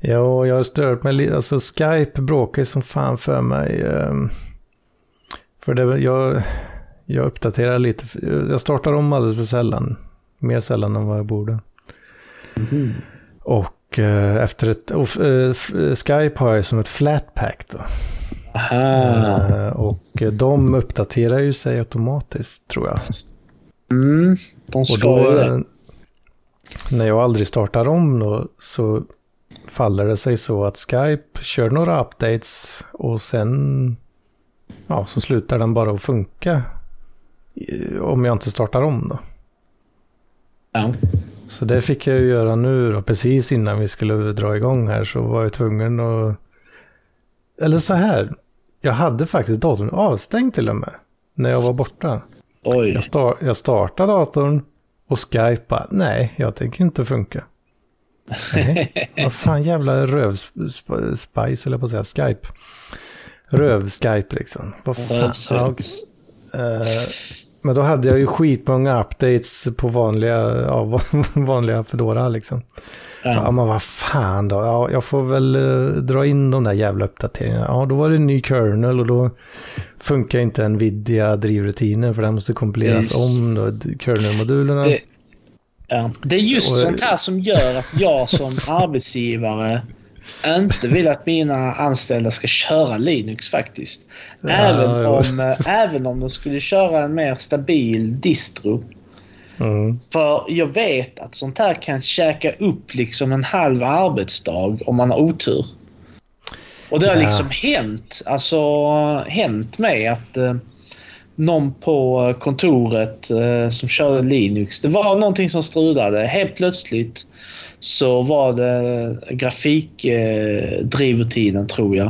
Ja, jag har stört mig lite. Alltså Skype bråkar som fan för mig. Ehm, för det, jag, jag uppdaterar lite. Jag startar om alldeles för sällan. Mer sällan än vad jag borde. Mm. Och eh, efter ett... Och, äh, Skype har jag som ett flatpack då. Aha. och de uppdaterar ju sig automatiskt tror jag. Mm, de ska och då, det. När jag aldrig startar om då så faller det sig så att Skype kör några updates och sen ja, så slutar den bara att funka om jag inte startar om då. Ja. Så det fick jag ju göra nu då, precis innan vi skulle dra igång här så var jag tvungen att... Eller så här, jag hade faktiskt datorn avstängd till och med, när jag var borta. Oj. Jag, star jag startade datorn och Skype bara, nej, jag tänker inte funka. Nej, vad fan jävla rövspice eller på att säga, Skype. Röv-Skype liksom. Vad fan. Ja, men då hade jag ju skitmånga updates på vanliga, ja, vanliga Fedora liksom. Ja. Så, ja men vad fan då, ja, jag får väl uh, dra in de där jävla uppdateringarna. Ja, då var det en ny kernel och då funkar inte Nvidia drivrutiner för den måste kompileras Just. om då, kernelmodulerna. Det, Ja. Det är just och... sånt här som gör att jag som arbetsgivare inte vill att mina anställda ska köra Linux faktiskt. Även, ja. Om, äh, även om de skulle köra en mer stabil distro. Mm. För jag vet att sånt här kan käka upp liksom en halv arbetsdag om man har otur. Och det har Ja. liksom hänt, alltså hänt mig att eh, någon på kontoret eh, som körde Linux, det var någonting som strulade. Helt plötsligt så var det grafikdrivrutinen eh, drivrutinen, tror jag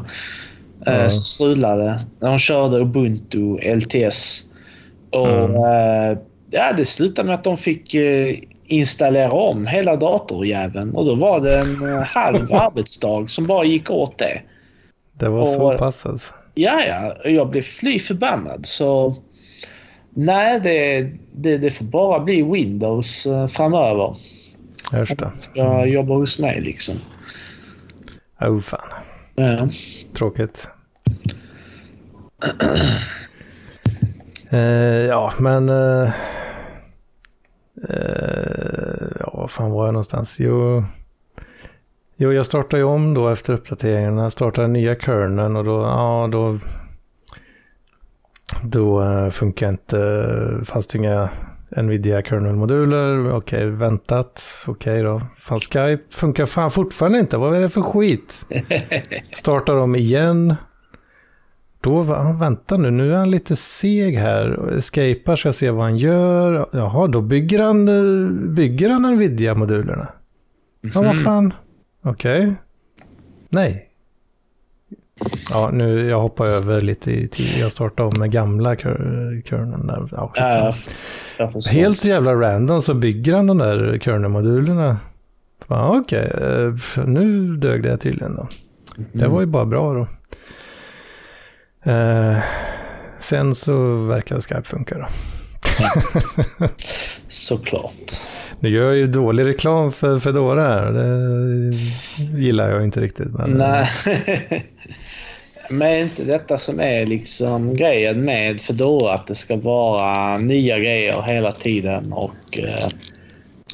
eh, Ja. som strulade de körde Ubuntu LTS. Och Mm. eh, ja, det slutade med att de fick eh, installera om hela datorjäveln och då var det en eh, halv arbetsdag som bara gick åt det. Det var Och- så pass alltså. Ja, ja, jag blev fly förbannad så nej, det, det, det får bara bli Windows eh, framöver. Förstår. man ska jobba hos mig liksom. Oh fan. Ja. Tråkigt. eh, ja, men... Eh, eh, ja, var fan var jag någonstans? Jo, jo, jag startade ju om då efter uppdateringarna. Jag startade nya kerneln och då, ja, då... Då eh, funkar inte, fanns det inga Nvidia kernel-moduler. Okej, väntat. Okej då. Fan, Skype funkar fan fortfarande inte. Vad är det för skit? Startar om igen. Då, han vänta nu, nu är han lite seg här. Escapar, ska jag se vad han gör. Jaha, då bygger han, eh, bygger han Nvidia-modulerna. Ja, vad fan. Okej. Nej. Ja, nu, jag hoppar över lite i tid. Jag startar om med gamla kör- där. Ja. Ja. Helt jävla random så bygger han de där kernel-modulerna. Så bara, Okej, eh, nu dög det tydligen då. Det Mm. var ju bara bra då. Eh, sen så verkar Skype funka då. Såklart. Nu gör jag ju dålig reklam för Fedora här. Det gillar jag inte riktigt. Men, Nej. Men är inte detta som är liksom grejen med Fedora att det ska vara nya grejer hela tiden och eh,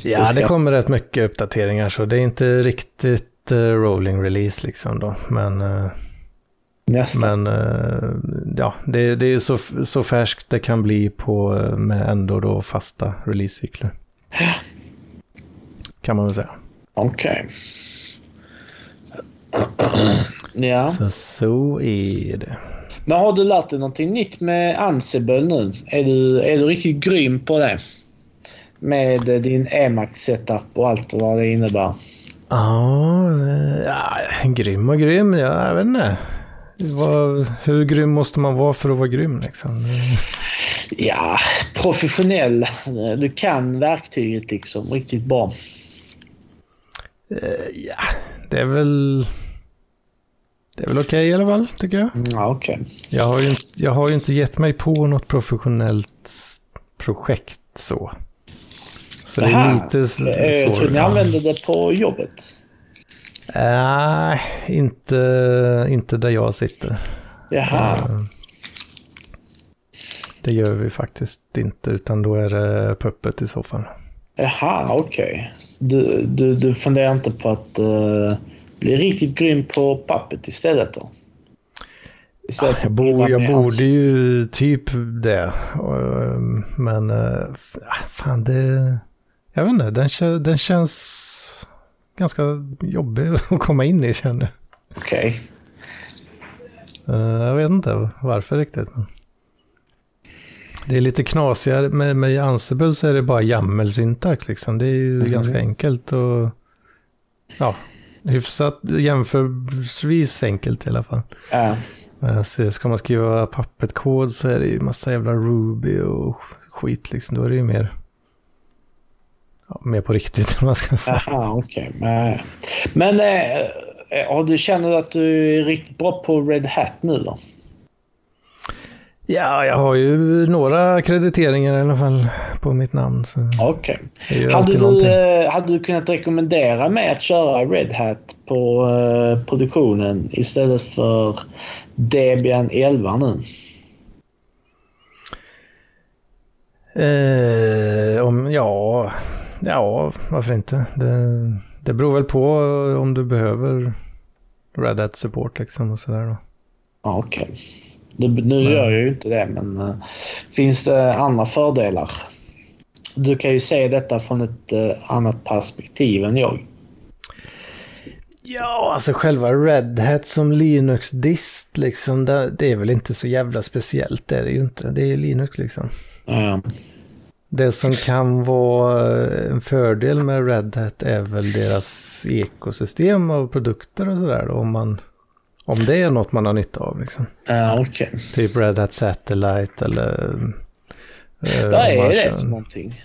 ja, det ska- det kommer rätt mycket uppdateringar så det är inte riktigt eh, rolling release liksom då. Men, eh, men eh, ja, det, det är ju så, så färskt det kan bli på eh, med ändå då fasta releasecykler. Kan man väl säga. Okej. ja. Så så är det. Men har du lärt dig någonting nytt med Ansible nu? Är du, är du riktigt grym på det? Med din Emacs setup och allt vad det innebär. Ja, ja, grym och grym. Ja, jag vet inte. Vad, hur grym måste man vara för att vara grym liksom? Ja, professionell. Du kan verktyget liksom riktigt bra. Eh, Ja, det är väl... Det är väl okej i alla fall, tycker jag. Ja, okej. Jag har, ju inte, jag har ju inte gett mig på något professionellt projekt så. Så det är Aha. lite Eh, Jag tror svårt. ni använder det på jobbet. Nej, inte, inte där jag sitter. Jaha. Eh, Det gör vi faktiskt inte, utan då är det puppet i så fall. Jaha, okej. Du, du, du funderar inte på att uh, bli riktigt grym på pappet istället då? Istället för Jag, att bo, driva jag borde ju typ det. Och, Men eh, ah, fan, det... Jag vet inte, den, den känns ganska jobbig att komma in i känner jag. Okej. Eh, Jag vet inte varför riktigt. Det är lite knasigare. Med, med Ansible så är det bara YAML-syntax liksom. Det är ju Mhm. ganska enkelt och ja, hyfsat jämförelsevis enkelt i alla fall. Ja. Men ser, ska man skriva Puppet-kod så är det ju massa jävla Ruby och skit liksom. Då är det ju mer, ja, mer på riktigt om man ska säga. Jaha, okej. Men, men har du känner att du är riktigt bra på Red Hat nu då? Ja, jag har ju några krediteringar i alla fall på mitt namn. Okej. ju Hade, du, eh, hade du kunnat rekommendera mig att köra Red Hat på eh, produktionen istället för Debian 11 nu? Eh, om, ja, ja, varför inte? Det, det beror väl på om du behöver Red Hat support liksom och sådär då. Okej. Nu, nu gör jag ju inte det, men eh, finns det andra fördelar? Du kan ju se detta från ett eh, annat perspektiv än jag. Ja, alltså själva Red Hat som Linux-dist liksom, det, det, är väl inte så jävla speciellt, det är det ju inte. Det är ju Linux liksom. Mm. Det som kan vara en fördel med Red Hat är väl deras ekosystem av produkter och sådär om man om det är något man har nytta av liksom. Ja, okej. Okay. Typ Red Hat Satellite eller... Eh, Vad är det för någonting?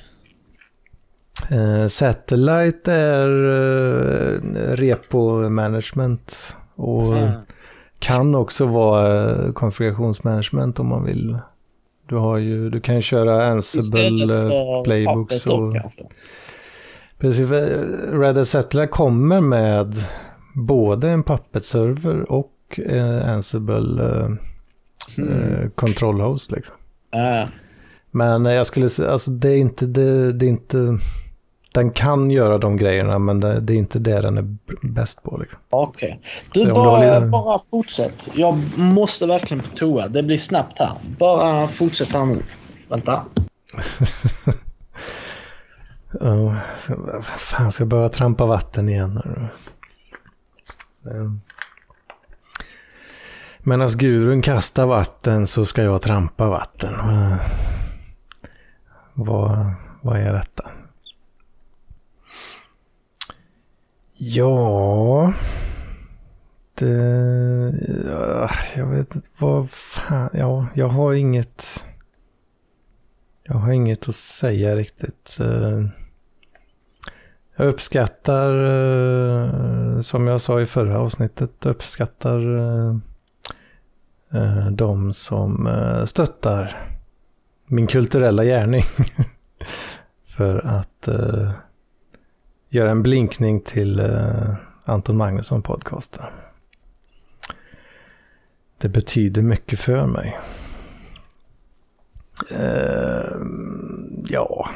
Uh, Satellite är uh, repo management och mm. kan också vara uh, konfigurationsmanagement om man vill. Du, har ju, du kan ju köra Ansible playbooks. Och, precis, Red Hat Satellite kommer med både en Puppet-server och uh, Ansible uh, mm. kontrollhost liksom. Men jag skulle säga, alltså det är inte, det, det är inte den kan göra de grejerna men det, det är inte det den är bäst på. Liksom. Okej. Okay. Du, bara, lite... bara fortsätt. Jag måste verkligen på toa. Det blir snabbt här. Bara fortsätt här nu. Vänta. oh, fan, ska jag börja trampa vatten igen. Eh. Medan alltså, gurun kastar vatten så ska jag trampa vatten. Eh. Vad, vad är detta? Ja... Det... Eh, jag vet inte vad fan... Ja, jag har inget... Jag har inget att säga riktigt. Jag uppskattar, eh, som jag sa i förra avsnittet, uppskattar eh, eh, de som stöttar min kulturella gärning. För att göra en blinkning till Anton Magnusson podcasten. Det betyder mycket för mig. Uh, ja.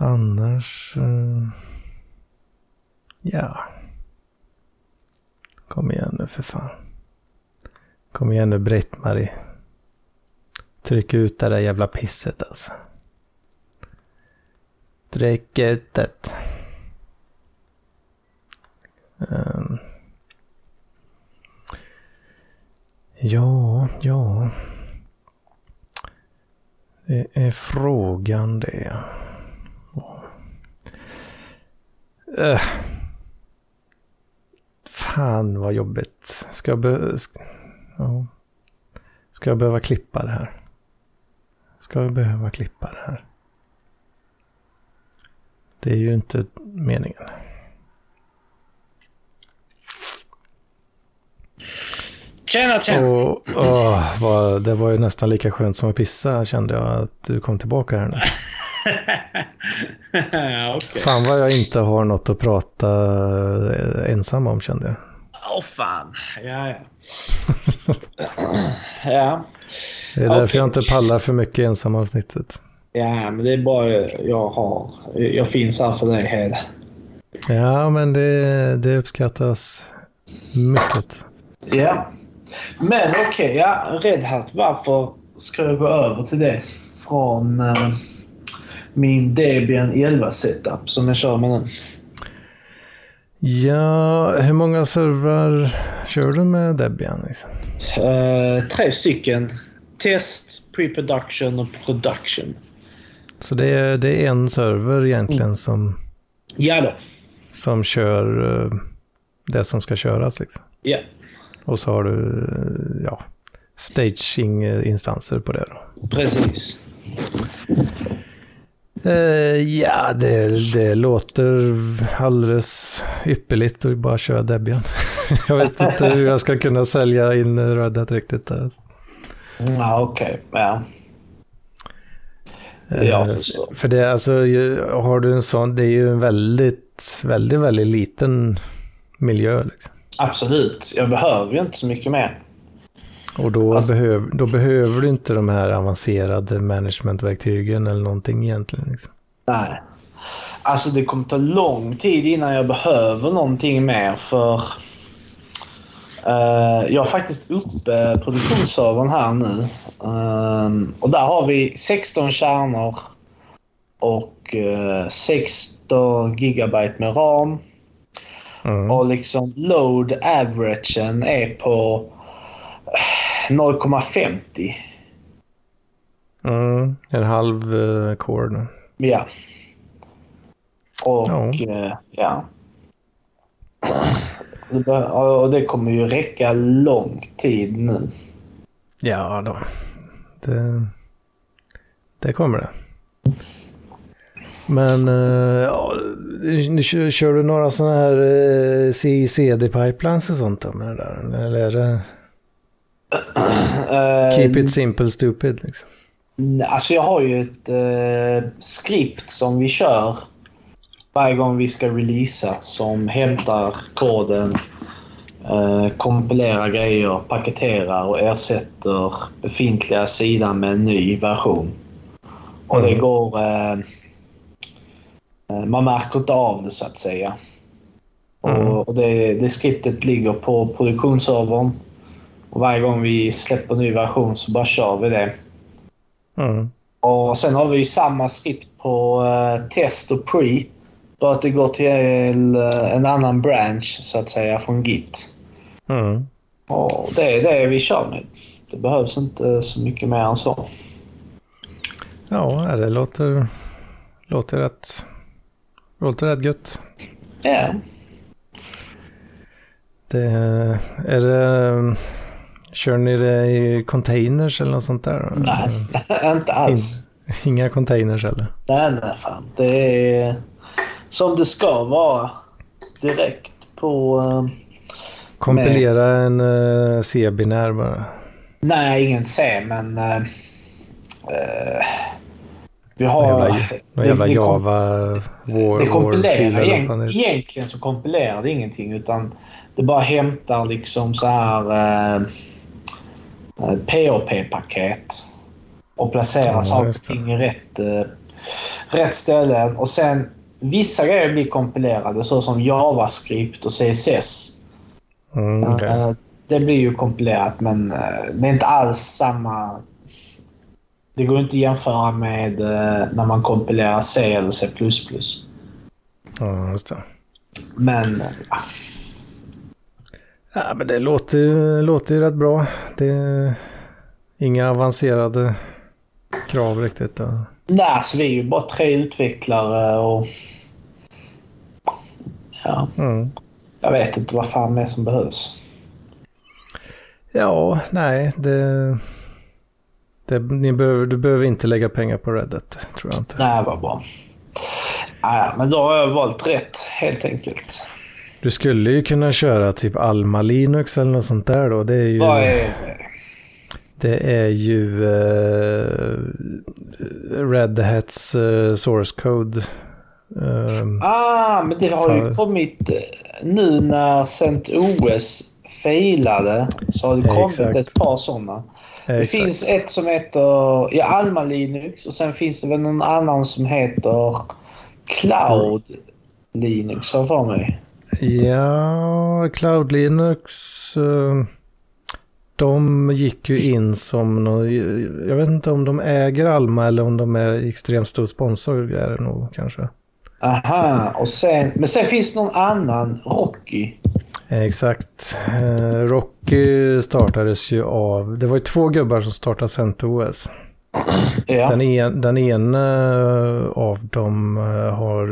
Annars... Eh, ja. Kom igen nu för fan. Kom igen nu Britt-Marie. Tryck ut det där jävla pisset alltså. Tryck ut det. Um. Ja, ja. Det är frågan det. Uh. Fan vad jobbigt. Ska jag, be ska, ja. ska jag behöva klippa det här? Ska jag behöva klippa det här? Det är ju inte meningen. Tjena, tjena! Och, åh, vad, det var ju nästan lika skönt som att pissa kände jag att du kom tillbaka här nu. okay. Fan vad jag inte har något att prata eh, ensam om kände jag. Åh oh, fan, ja ja. ja. Det är därför okay. jag inte pallar för mycket ensam avsnittet. Ja, men det är bara jag har. Jag finns här för dig, Hed. Ja, men det, det uppskattas mycket. Ja, men okej. Okay, ja, Red Hat. Varför ska jag gå över till det från uh, min Debian 11 setup som jag kör med nu? Ja, hur många servrar kör du med Debian? Liksom? Uh, tre stycken. Test, pre-production och production. Så det är, det är en server egentligen mm. som, ja då. som kör uh, det som ska köras. Liksom. Ja. Och så har du uh, ja, staging-instanser på det. Då. Precis. Uh, ja, det, det låter alldeles ypperligt att bara köra Debian. jag vet inte hur jag ska kunna sälja in Red Hat riktigt där. Ja, okej. Ja. Ja, för, det, alltså, har du en sån, det är ju en väldigt, väldigt, väldigt liten miljö. Liksom. Absolut, jag behöver ju inte så mycket mer. Och då, alltså, behöv, då behöver du inte de här avancerade managementverktygen eller någonting egentligen. Liksom. Nej. Alltså det kommer ta lång tid innan jag behöver någonting mer för Uh, jag har faktiskt uppe produktionsservern här nu. Uh, och där har vi 16 kärnor och eh, 16 gigabyte med ram. Mm. Och liksom load averagen är på eh, 0,50. Mm. En halv uh, core nu. Ja. Och Ja. ja. ja. Och det kommer ju räcka lång tid nu. Ja då. Det, det kommer det. Men uh, ja, kör, kör du några sådana här uh, CICD-pipelines och sånt med det där? Eller är det keep it simple stupid liksom? Alltså jag har ju ett eh, skript som vi kör varje gång vi ska releasa som hämtar koden, eh, kompilerar grejer, paketerar och ersätter befintliga sidan med en ny version. Och det Mm. går... Eh, eh, man märker inte av det så att säga. Mm. Och, och det, det skriptet ligger på produktionsservern. Och varje gång vi släpper ny version så bara kör vi det. Mm. Och sen har vi samma skript på eh, test och pre. Bara att det går till eh, en annan branch så att säga från Git. Mm. Och det är det vi kör med. Det behövs inte så mycket mer än så. Ja, det låter, låter rätt, låter rätt gött. Ja. Det, är det, kör ni det i containers eller något sånt där? Nej, inte alls. Inga containers eller? Nej, nej fan. Det är som det ska vara. Direkt på... eh, Kompilera en uh, C-binär bara. nej, ingen C, men... eh, eh, vi Någon har... jävla, någon jävla det kom- Java war, Det war kompilerar. eller vad Egent, det egentligen så kompilerar det ingenting utan det bara hämtar liksom så här eh, POP-paket och placerar Ja, saker och ting i rätt, eh, rätt ställen. Och sen vissa grejer blir kompilerade så som JavaScript och CSS. Mm. Eh, det blir ju kompilerat men eh, det är inte alls samma... Det går inte att jämföra med eh, när man kompilerar C eller C++. Ja, just det. Men eh, Ja, men det låter, ju- låter ju rätt bra. Det är inga avancerade krav riktigt. Då. nej, alltså vi är ju bara tre utvecklare och... Ja, Mm. jag vet inte vad fan det är som behövs. Ja, nej, det, det, ni behöver, du behöver inte lägga pengar på Reddit, tror jag inte. Nej, vad bra. Ja, men då har jag valt rätt helt enkelt. Du skulle ju kunna köra typ Alma Linux eller något sånt där då. Det är ju, Vad är... det är ju eh, Red Hats eh, source code. Ehm, Ah, men det har ju kommit... eh, Nu när CentOS failade så har det kommit exakt. ett par sådana. Det exakt. finns ett som heter ja, Alma Linux och sen finns det väl någon annan som heter Cloud Linux har jag för mig. Ja, Cloud Linux. eh, De gick ju in som Jag vet inte om de äger Alma eller om de är extremt stor sponsor. Är det nog kanske. Aha, och sen, men sen finns det någon annan, Rocky. Exakt. Eh, Rocky startades ju av... Det var ju två gubbar som startade CentOS. Ja. Den, en, den ena av dem eh, har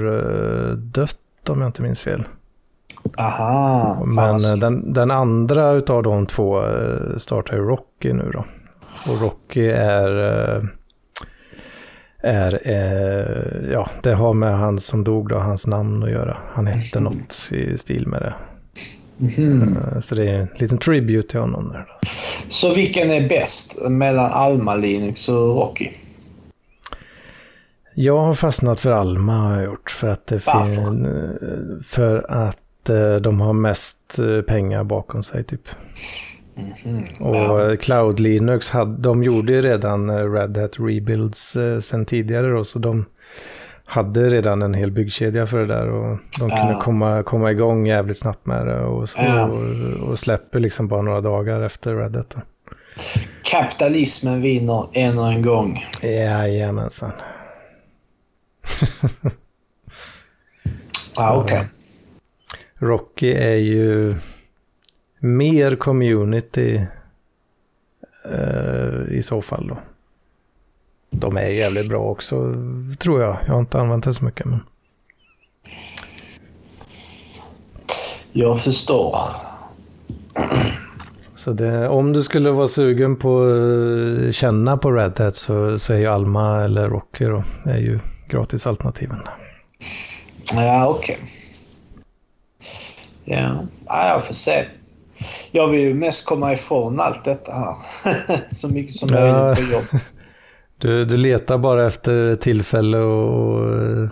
dött om jag inte minns fel. Aha. Men fan. eh, den, den andra utav de två eh, startar ju Rocky nu då. Och Rocky är... eh, är ja, det har med han som dog då, hans namn att göra. Han hette något i stil med det. Eh, Så det är en liten tribute till honom där. Så vilken är bäst mellan Alma Linux och Rocky? Jag har fastnat för Alma har jag gjort. För att det Varför? För att eh, de har mest eh, pengar bakom sig typ. Mhm. Och Ja. eh, Cloud Linux, hade, de gjorde ju redan Red Hat Rebuilds sen tidigare då. Så de hade redan en hel byggkedja för det där. Och de kunde komma, komma igång jävligt snabbt med det. Och, Ja. och, och släpper liksom bara några dagar efter Red Hat. Då. Kapitalismen vinner ännu en gång. Jajamensan. ah, okej. Okay. Rocky är ju mer community eh, i så fall då. De är jävligt bra också, tror jag. Jag har inte använt det så mycket. Men... Jag förstår. Så det, om du skulle vara sugen på att känna på Red Hat så, så är ju Alma eller Rocky då, är ju gratisalternativen. Ja, okej. Okay. Ja, ja, jag får se. Jag vill ju mest komma ifrån allt detta här. så mycket som möjligt ja, på jobb. Du, du letar bara efter tillfälle och,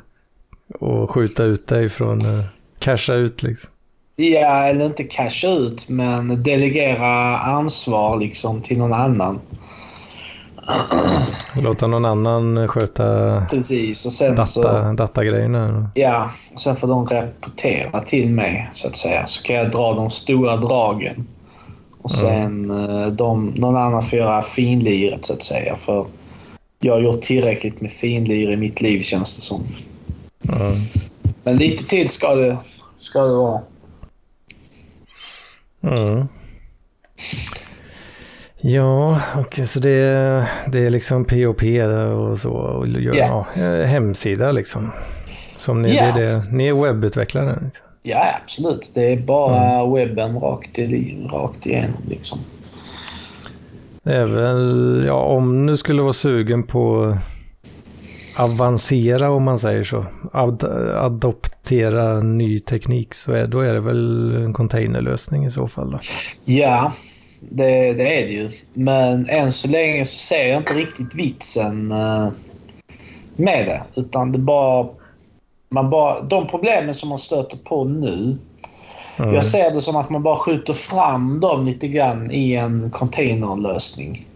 och skjuta ut dig från, uh, casha ut liksom. Ja, eller inte casha ut, men delegera ansvar liksom till någon annan. Låta någon annan sköta Precis, och sen data, så, datagrejerna. Ja, och sen får de rapportera till mig så att säga. Så kan jag dra de stora dragen. Och sen mm. de, någon annan får göra finliret så att säga. För jag har gjort tillräckligt med finlir i mitt liv känns det som. Mm. Men lite tid ska det, ska det vara. Mm. Ja, okay, så det, det är liksom POP och så. Och, yeah. ja, hemsida liksom. Som ni, yeah. det är det, ni är webbutvecklare? Liksom. Ja, absolut. Det är bara mm. webben rakt, i, rakt igenom liksom. Det är väl, ja om du skulle vara sugen på avancera om man säger så. Ad, adoptera ny teknik så är, då är det väl en containerlösning i så fall då. Ja, det, det, är det ju. Men än så länge så ser jag inte riktigt vitsen uh, med det. Utan det bara... Man bara de problemen som man stöter på nu. Mm. Jag ser det som att man bara skjuter fram dem lite grann i en containerlösning.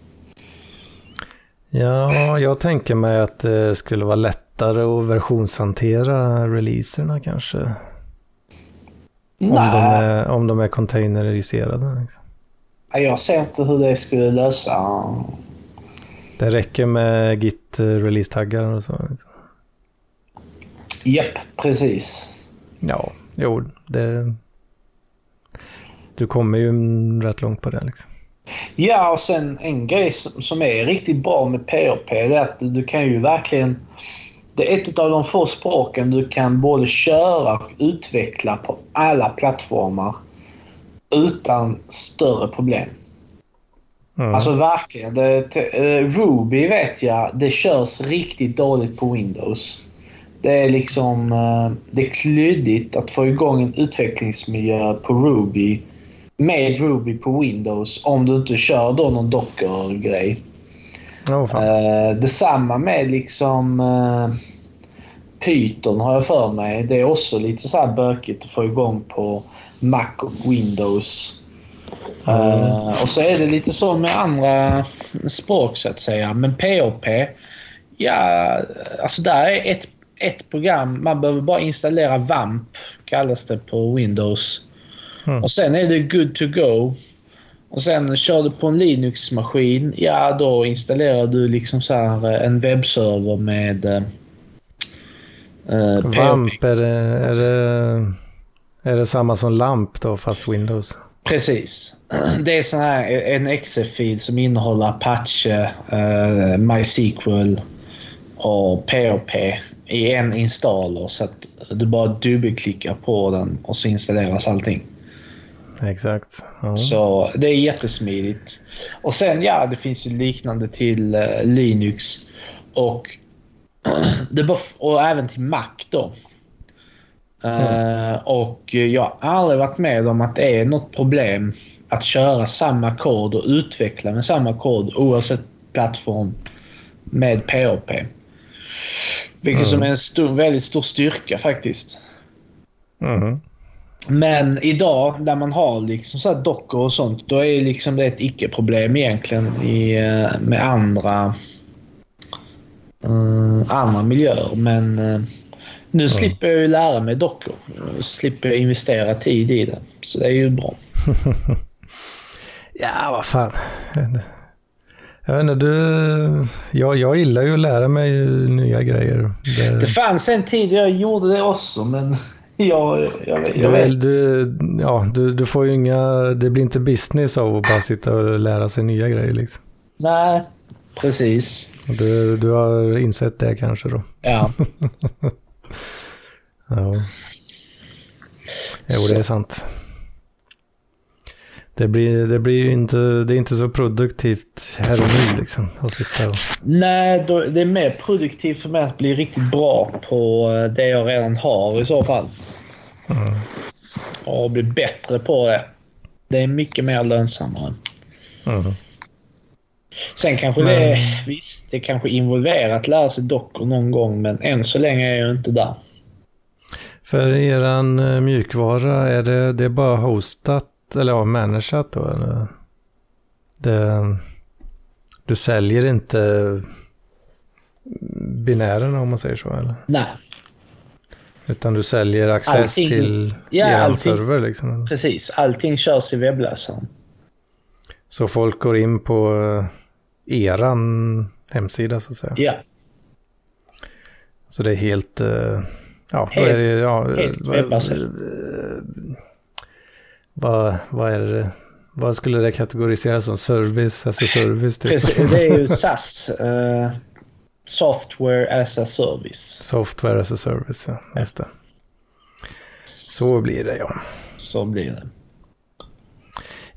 Ja, jag tänker mig att det skulle vara lättare att versionshantera releaserna kanske. Om de, är, om de är containeriserade. Liksom. Jag ser inte hur det skulle lösa. Det räcker med git release-taggar och så. Japp, precis. Ja, jo, det... Du kommer ju rätt långt på det liksom. Ja, och sen en grej som är riktigt bra med PHP är att du kan ju verkligen... Det är ett av de få språken du kan både köra och utveckla på alla plattformar utan större problem. Mm. Alltså verkligen. Det, uh, Ruby vet jag, det körs riktigt dåligt på Windows. Det är liksom... Uh, det är klyddigt att få igång en utvecklingsmiljö på Ruby med Ruby på Windows om du inte kör då någon Docker-grej. Oh, uh, detsamma med liksom uh, Python har jag för mig. Det är också lite så här bökigt att få igång på Mac och Windows. Mm. Uh, och så är det lite så med andra språk så att säga. Men POP, ja, alltså där är ett, ett program. Man behöver bara installera VAMP, kallas det på Windows. Mm. Och sen är det good to go. Och sen kör du på en Linux-maskin, ja då installerar du liksom så här eh, en webbserver med uh, VAMP, är det, är, det, är det samma som LAMP då fast Windows? Precis. Det är sån här, en exe-fil som innehåller Apache, uh, MySQL och POP i en installer så att du bara dubbelklickar på den och så installeras allting. Exakt. Ja. Så det är jättesmidigt. Och sen ja, det finns ju liknande till uh, Linux och, det och även till Mac då. Mm. Uh, och jag har aldrig varit med om att det är något problem att köra samma kod och utveckla med samma kod oavsett plattform med POP. Vilket mm. som är en stor, väldigt stor styrka faktiskt. Mm. Men idag när man har liksom så dockor och sånt, då är liksom det ett icke-problem egentligen i, eh, med andra, uh, andra miljöer. Men uh, nu mm. slipper jag ju lära mig dockor. Slipper jag investera tid i det. Så det är ju bra. ja, vad fan. Jag vet inte, du, jag, jag gillar ju att lära mig nya grejer. Det, det fanns en tid jag gjorde det också, men jag, jag, jag, jag vet. Du, ja, du, du får ju inga, det blir inte business av att bara sitta och lära sig nya grejer liksom. Nej, precis. Du, du har insett det kanske då? Ja. ja. Jo, det är sant. Det blir, det blir ju inte, det är inte så produktivt här och nu liksom. Att sitta och... Nej, då, det är mer produktivt för mig att bli riktigt bra på eh, det jag redan har i så fall. Mm. Och bli bättre på det. Det är mycket mer lönsammare. Mm. Sen kanske men... det, visst, det kanske involverar att lära sig dockor någon gång, men än så länge är jag inte där. För eran eh, mjukvara, är det, det är bara hostat eller ja, manageat då? Eller? Det, du säljer inte binärerna om man säger så eller? Nej. Utan du säljer access allting, till ja, er server liksom? Precis, allting körs i webbläsaren. Så folk går in på eh, eran hemsida så att säga? Ja. Så det är helt... Eh, ja, helt, vad är det? Ja, helt webbaserat vad, vad är det? Vad skulle det kategoriseras som? Service as a service? Typ? Precis, det är ju SAS. Uh, eh, software as a service. Software as a service, ja. Just det. Så blir det, ja. Så blir det.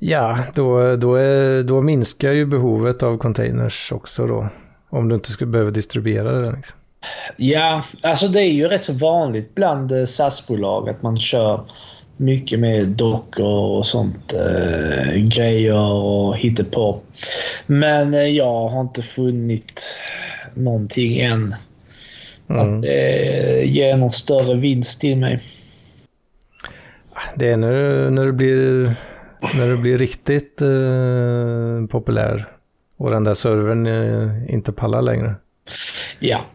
Ja, då, då, är, då minskar ju behovet av containers också då. Om du inte skulle behöva distribuera det. Liksom. Ja, alltså det är ju rätt så vanligt bland eh, SAS-bolag att man kör mycket med dockor och sånt. Eh, grejer och på. Men eh, jag har inte funnit någonting än. Mm. Att det ger någon större vinst till mig. Det är när, när du blir när du blir riktigt eh, populär och den där servern eh, inte pallar längre. Ja.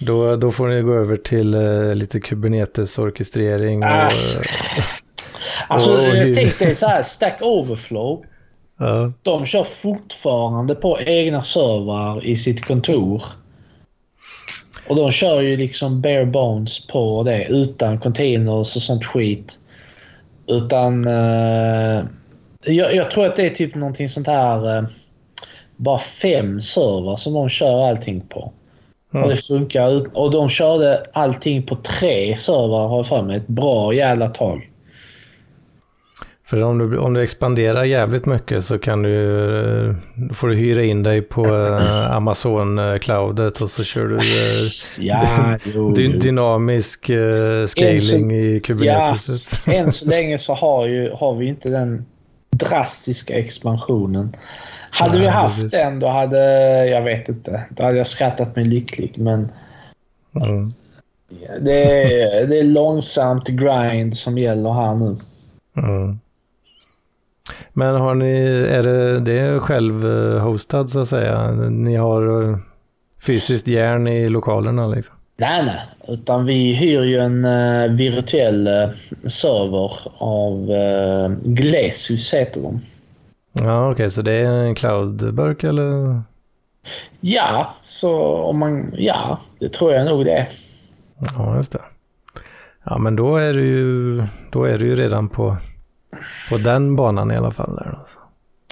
Då, då får ni gå över till eh, lite Kubernetes-orkestrering. Och. Alltså oh, jag tänkte så här, Stack Overflow. Ja. De kör fortfarande på egna servrar i sitt kontor. Och de kör ju liksom bare bones på det utan containers och sånt skit. Utan... Uh, jag, jag, tror att det är typ någonting sånt här... Uh, bara fem servrar som de kör allting på. Mm. Och det funkar. Och de körde allting på tre servrar har jag för mig. Ett bra jävla tag. För om du, om du expanderar jävligt mycket så kan du, eh, får du hyra in dig på eh, Amazon-cloudet och så kör du eh, ja, jo, dy, dynamisk scaling så, i Kubernetes. Ja, än så länge så har, ju, har vi inte den drastiska expansionen. Hade Nej, vi haft precis. den då hade, jag vet inte, då hade jag skrattat mig lycklig men mm. det, är, det är långsamt grind som gäller här nu. Mm. Men har ni, är det, det är självhostad så att säga? Ni har eh, fysiskt järn i lokalerna liksom? Nej, nej. Utan vi hyr ju en uh, virtuell uh, server av uh, Glesius heter de. Ja, okej. Okay, så det är en cloudburk eller? Ja, så om man... Ja, det tror jag nog det är. Ja, just det. Ja, men då är du ju, då är du ju redan på på den banan i alla fall. Där, alltså.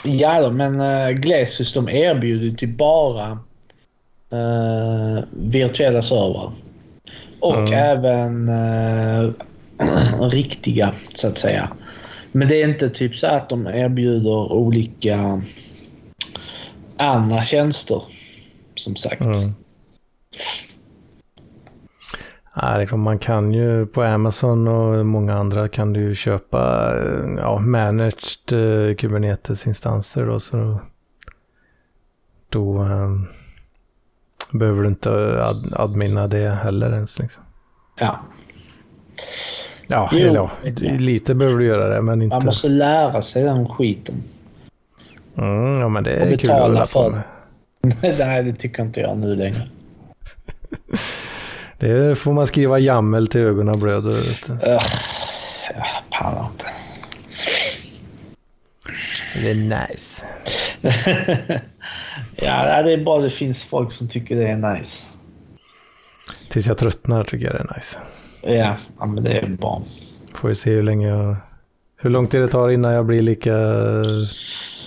Ja, men uh, Glesius de erbjuder typ bara virtuella servrar. Och mm. även uh, riktiga, så att säga. Men det är inte typ så att de erbjuder olika andra tjänster. Som sagt. Mm. Ja, man kan ju på Amazon och många andra kan du ju köpa ja, managed uh, Kubernetes-instanser då. Så då, då um, behöver du inte ad admina det heller ens. Liksom. Ja. Ja, jo, eller, ja, lite behöver du göra det, men inte... Man måste lära sig den skiten. Mm, ja, men det är kul att hålla på med. Nej, det tycker inte jag nu längre. Det får man skriva jammel till ögonen blöder. Uh, jag pallar inte. Det är nice. Ja, det är bara det finns folk som tycker det är nice. Tills jag tröttnar tycker jag det är nice. Ja, ja men det är bra. Får vi se hur länge jag... Hur lång tid det tar innan jag blir lika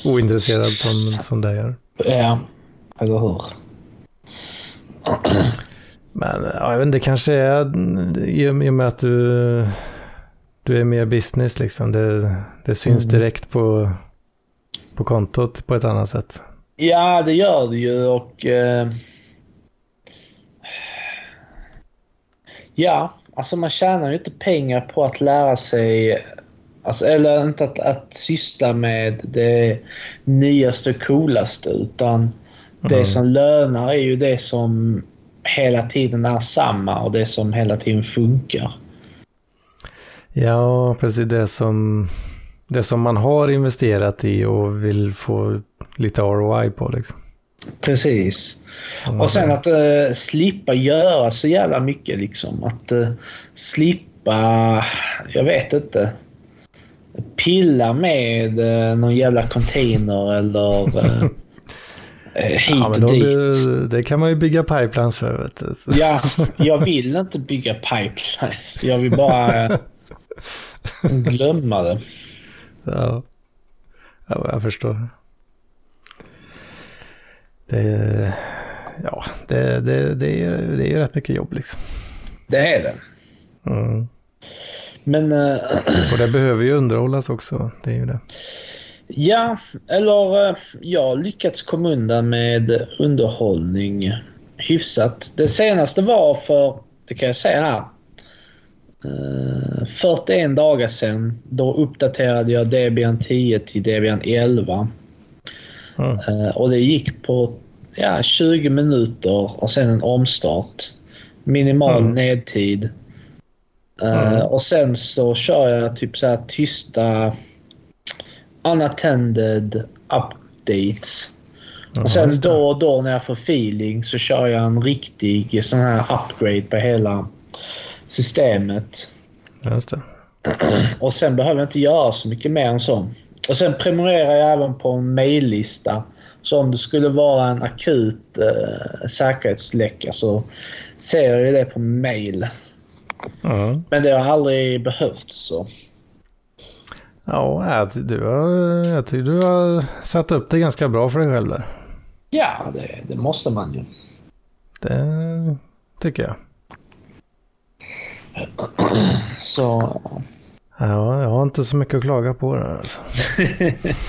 ointresserad som, som dig är. Ja, eller hur? Men ja, jag vet inte, det kanske är i och med att du, du är mer business liksom. Det, det syns Mm. direkt på, på kontot på ett annat sätt. Ja, det gör det ju och... Eh, ja, alltså man tjänar ju inte pengar på att lära sig... Alltså, eller inte att, att syssla med det nyaste och coolaste utan det Mm. som lönar är ju det som hela tiden är samma och det som hela tiden funkar. Ja, precis det som, det som man har investerat i och vill få lite ROI på liksom. Precis. Man Och sen att eh, slippa göra så jävla mycket liksom. Att eh, slippa, jag vet inte, pilla med eh, någon jävla container eller eh, eh, hit Ja, och dit. det, det kan man ju bygga pipelines för. Vet du. Ja, jag vill inte bygga pipelines. Jag vill bara glömma det. Ja. ja, jag förstår. Det, ja, det, det, det, är, det är ju rätt mycket jobb liksom. Det är det. Mm. Men eh, Och det behöver ju underhållas också. Det är ju det. Ja, eller eh, jag har lyckats komma undan med underhållning hyfsat. Det senaste var för, det kan jag säga här, 41 dagar sedan. Då uppdaterade jag Debian 10 till Debian 11. Mm. Eh, Och det gick på ja, 20 minuter och sen en omstart. Minimal Mm. nedtid. Eh, Mm. Och sen så kör jag typ så här tysta unattended updates. Och sen då och då när jag får feeling så kör jag en riktig sån här upgrade på hela systemet. Just det. Och sen behöver jag inte göra så mycket mer än så. Och sen prenumererar jag även på en maillista. Så om det skulle vara en akut eh, säkerhetsläcka så ser jag det på mail. Ja, Men det har aldrig behövts så. ja jag- du har, jag tycker du har satt upp det ganska bra för dig själv där. Ja, det, det måste man ju. Det tycker jag. Så Ja, jag har inte så mycket att klaga på där alltså.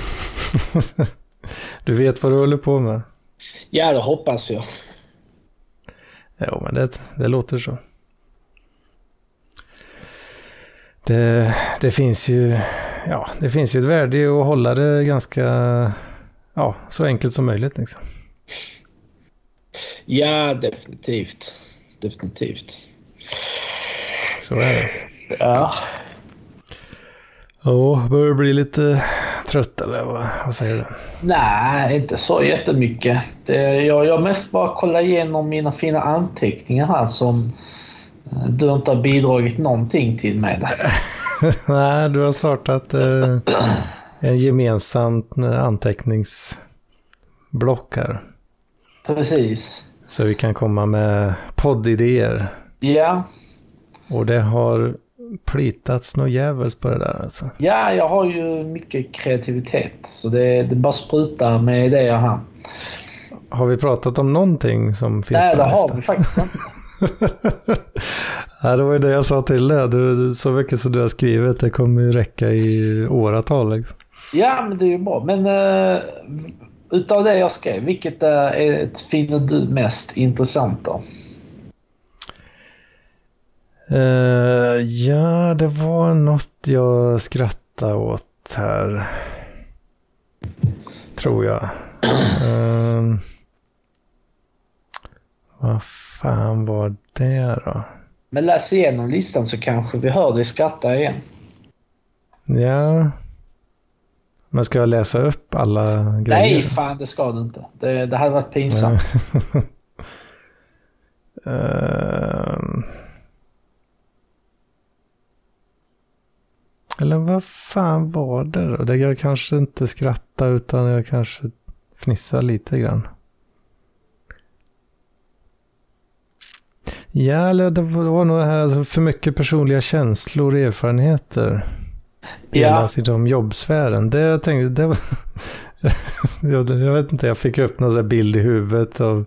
Du vet vad du håller på med. ja, det hoppas jag. Jo, men det, det låter så. Det, det finns ju, ja, det finns ju ett värde i att hålla det ganska, ja, så enkelt som möjligt liksom. Ja, definitivt. Definitivt. Så är det. Ja. Ja, börjar du bli lite trött eller vad, vad säger du? Nej, inte så jättemycket. Det, jag, jag mest bara kollar igenom mina fina anteckningar här som eh, du inte har bidragit någonting till med. Nej, du har startat eh, en gemensam eh, anteckningsblock här. Precis. Så vi kan komma med poddidéer. Ja. Och det har plitats något jävligt på det där alltså. ja, jag har ju mycket kreativitet. Så det, det bara sprutar med idéer här. Har vi pratat om någonting som finns Nej, på det har vi faktiskt inte. Nej, det var ju det jag sa till dig. Du, så mycket som du har skrivit, det kommer ju räcka i åratal. Liksom. Ja, men det är ju bra. Men uh, utav det jag skrev, vilket uh, är, finner du mest intressant då? Eh, ja, det var något jag skrattade åt här. Tror jag. Uh, vad fan var det då? Men läs igenom listan så kanske vi hör dig skratta igen. Ja. Men ska jag läsa upp alla grejer? Nej, fan det ska du inte. Det, det hade varit pinsamt. Ehm. Eller vad fan var det då? Det jag kanske inte skrattade utan jag kanske... fnissa lite grann. Ja, eller det var nog det här alltså, för mycket personliga känslor och erfarenheter. Delas ja. i de jobbsfären. Det jag tänkte, det var, jag, jag vet inte, jag fick upp någon bild i huvudet av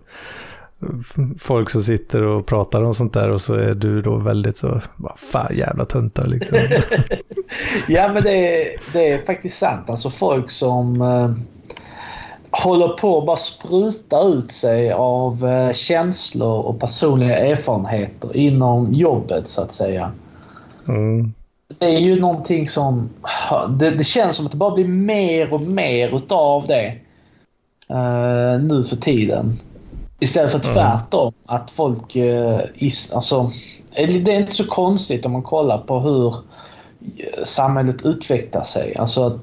folk som sitter och pratar om sånt där och så är du då väldigt så, vad fan jävla töntar liksom. ja men det är, det är faktiskt sant. Alltså folk som eh, håller på att bara spruta ut sig av eh, känslor och personliga erfarenheter inom jobbet så att säga. Mm. Det är ju någonting som... Det, det, känns som att det bara blir mer och mer utav det uh, nu för tiden. Istället för tvärtom. Mm. Att folk... Is, alltså, det är inte så konstigt om man kollar på hur samhället utvecklar sig. Alltså att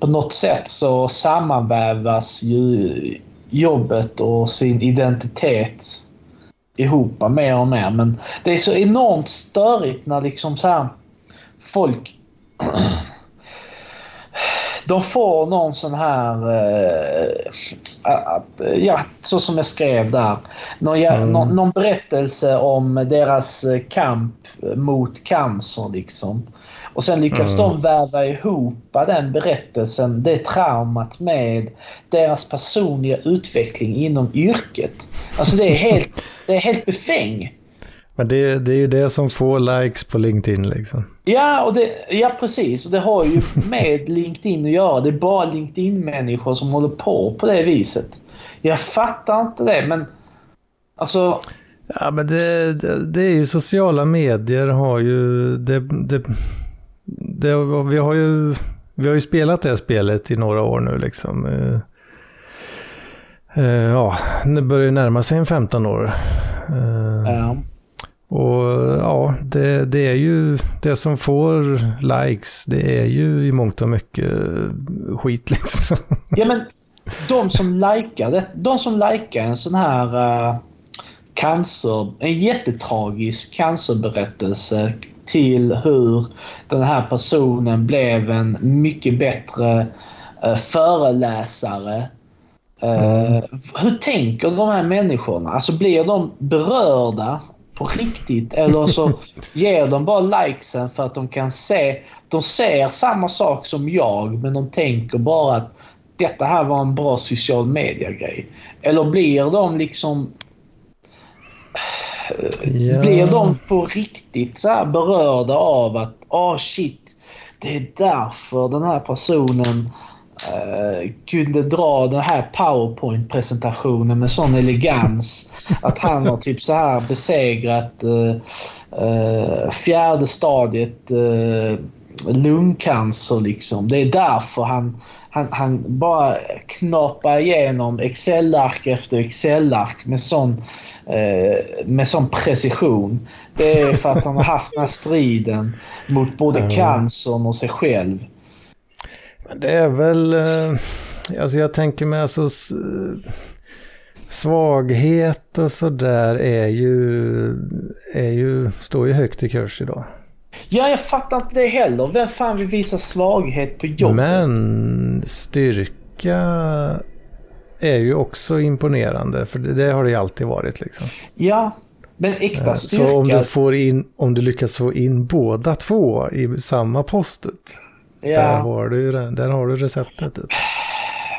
på något sätt så sammanvävas ju jobbet och sin identitet ihop mer och mer. Men det är så enormt störigt när liksom så här folk de får någon sån här... Eh, ja, så som jag skrev där. Någon, mm. någon, någon, berättelse om deras kamp mot cancer liksom. Och sen lyckas mm. de väva ihop den berättelsen, det traumat med deras personliga utveckling inom yrket. Alltså det är helt, det är helt befäng. Men det, det är ju det som får likes på LinkedIn liksom. Ja, och det, ja precis. Och det har ju med LinkedIn att göra. Det är bara LinkedIn-människor som håller på på det viset. Jag fattar inte det, men alltså... Ja, men det, det, det är ju sociala medier har ju... Det, det, det, vi, har ju, vi har ju spelat det spelet i några år nu liksom. Uh, uh, ja, det börjar ju närma sig en 15 år. Uh, ja. Och ja, det, det, är ju det som får likes, det är ju i mångt och mycket skit liksom. Ja men de som likar det, de som likar en sån här uh, cancer, en jättetragisk cancerberättelse till hur den här personen blev en mycket bättre uh, föreläsare. Uh, mm. Hur tänker de här människorna? Alltså blir de berörda på riktigt eller så ger de bara likesen för att de kan se de ser samma sak som jag men de tänker bara att detta här var en bra social media-grej. Eller blir de liksom... Ja. Blir de på riktigt så berörda av att åh oh shit, det är därför den här personen uh, kunde dra den här powerpoint-presentationen med sån elegans. att han har typ så här besegrat uh, uh, fjärde stadiet lungcancer liksom. Det är därför han, han, han bara knapar igenom Excel-ark efter Excel-ark med sån, med sån precision. Det är för att han har haft den här striden mot både cancern och sig själv. Det är väl, eh, alltså jag tänker mig alltså svaghet och sådär är ju, är ju, står ju högt i kurs idag. Ja, jag fattar inte det heller. Vem fan vill visa svaghet på jobbet? Men styrka är ju också imponerande, för det, det har det ju alltid varit liksom. Ja, men äkta styrka... Så om du, får in, om du lyckas få in båda två i samma postet Ja. Där har du, där har du receptet.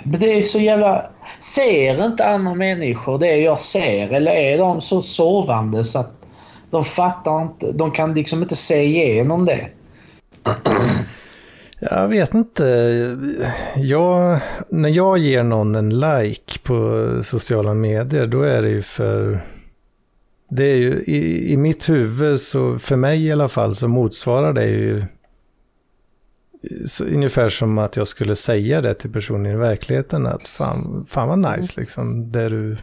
Men det är så jävla... Ser inte andra människor det jag ser? Eller är de så sovande så att de fattar inte? De kan liksom inte se igenom det. Jag vet inte. Jag, när jag ger någon en like på sociala medier då är det ju för... Det är ju i, i mitt huvud så för mig i alla fall så motsvarar det ju så, ungefär som att jag skulle säga det till personen i verkligheten. Att fan, fan vad nice mm. liksom. Det du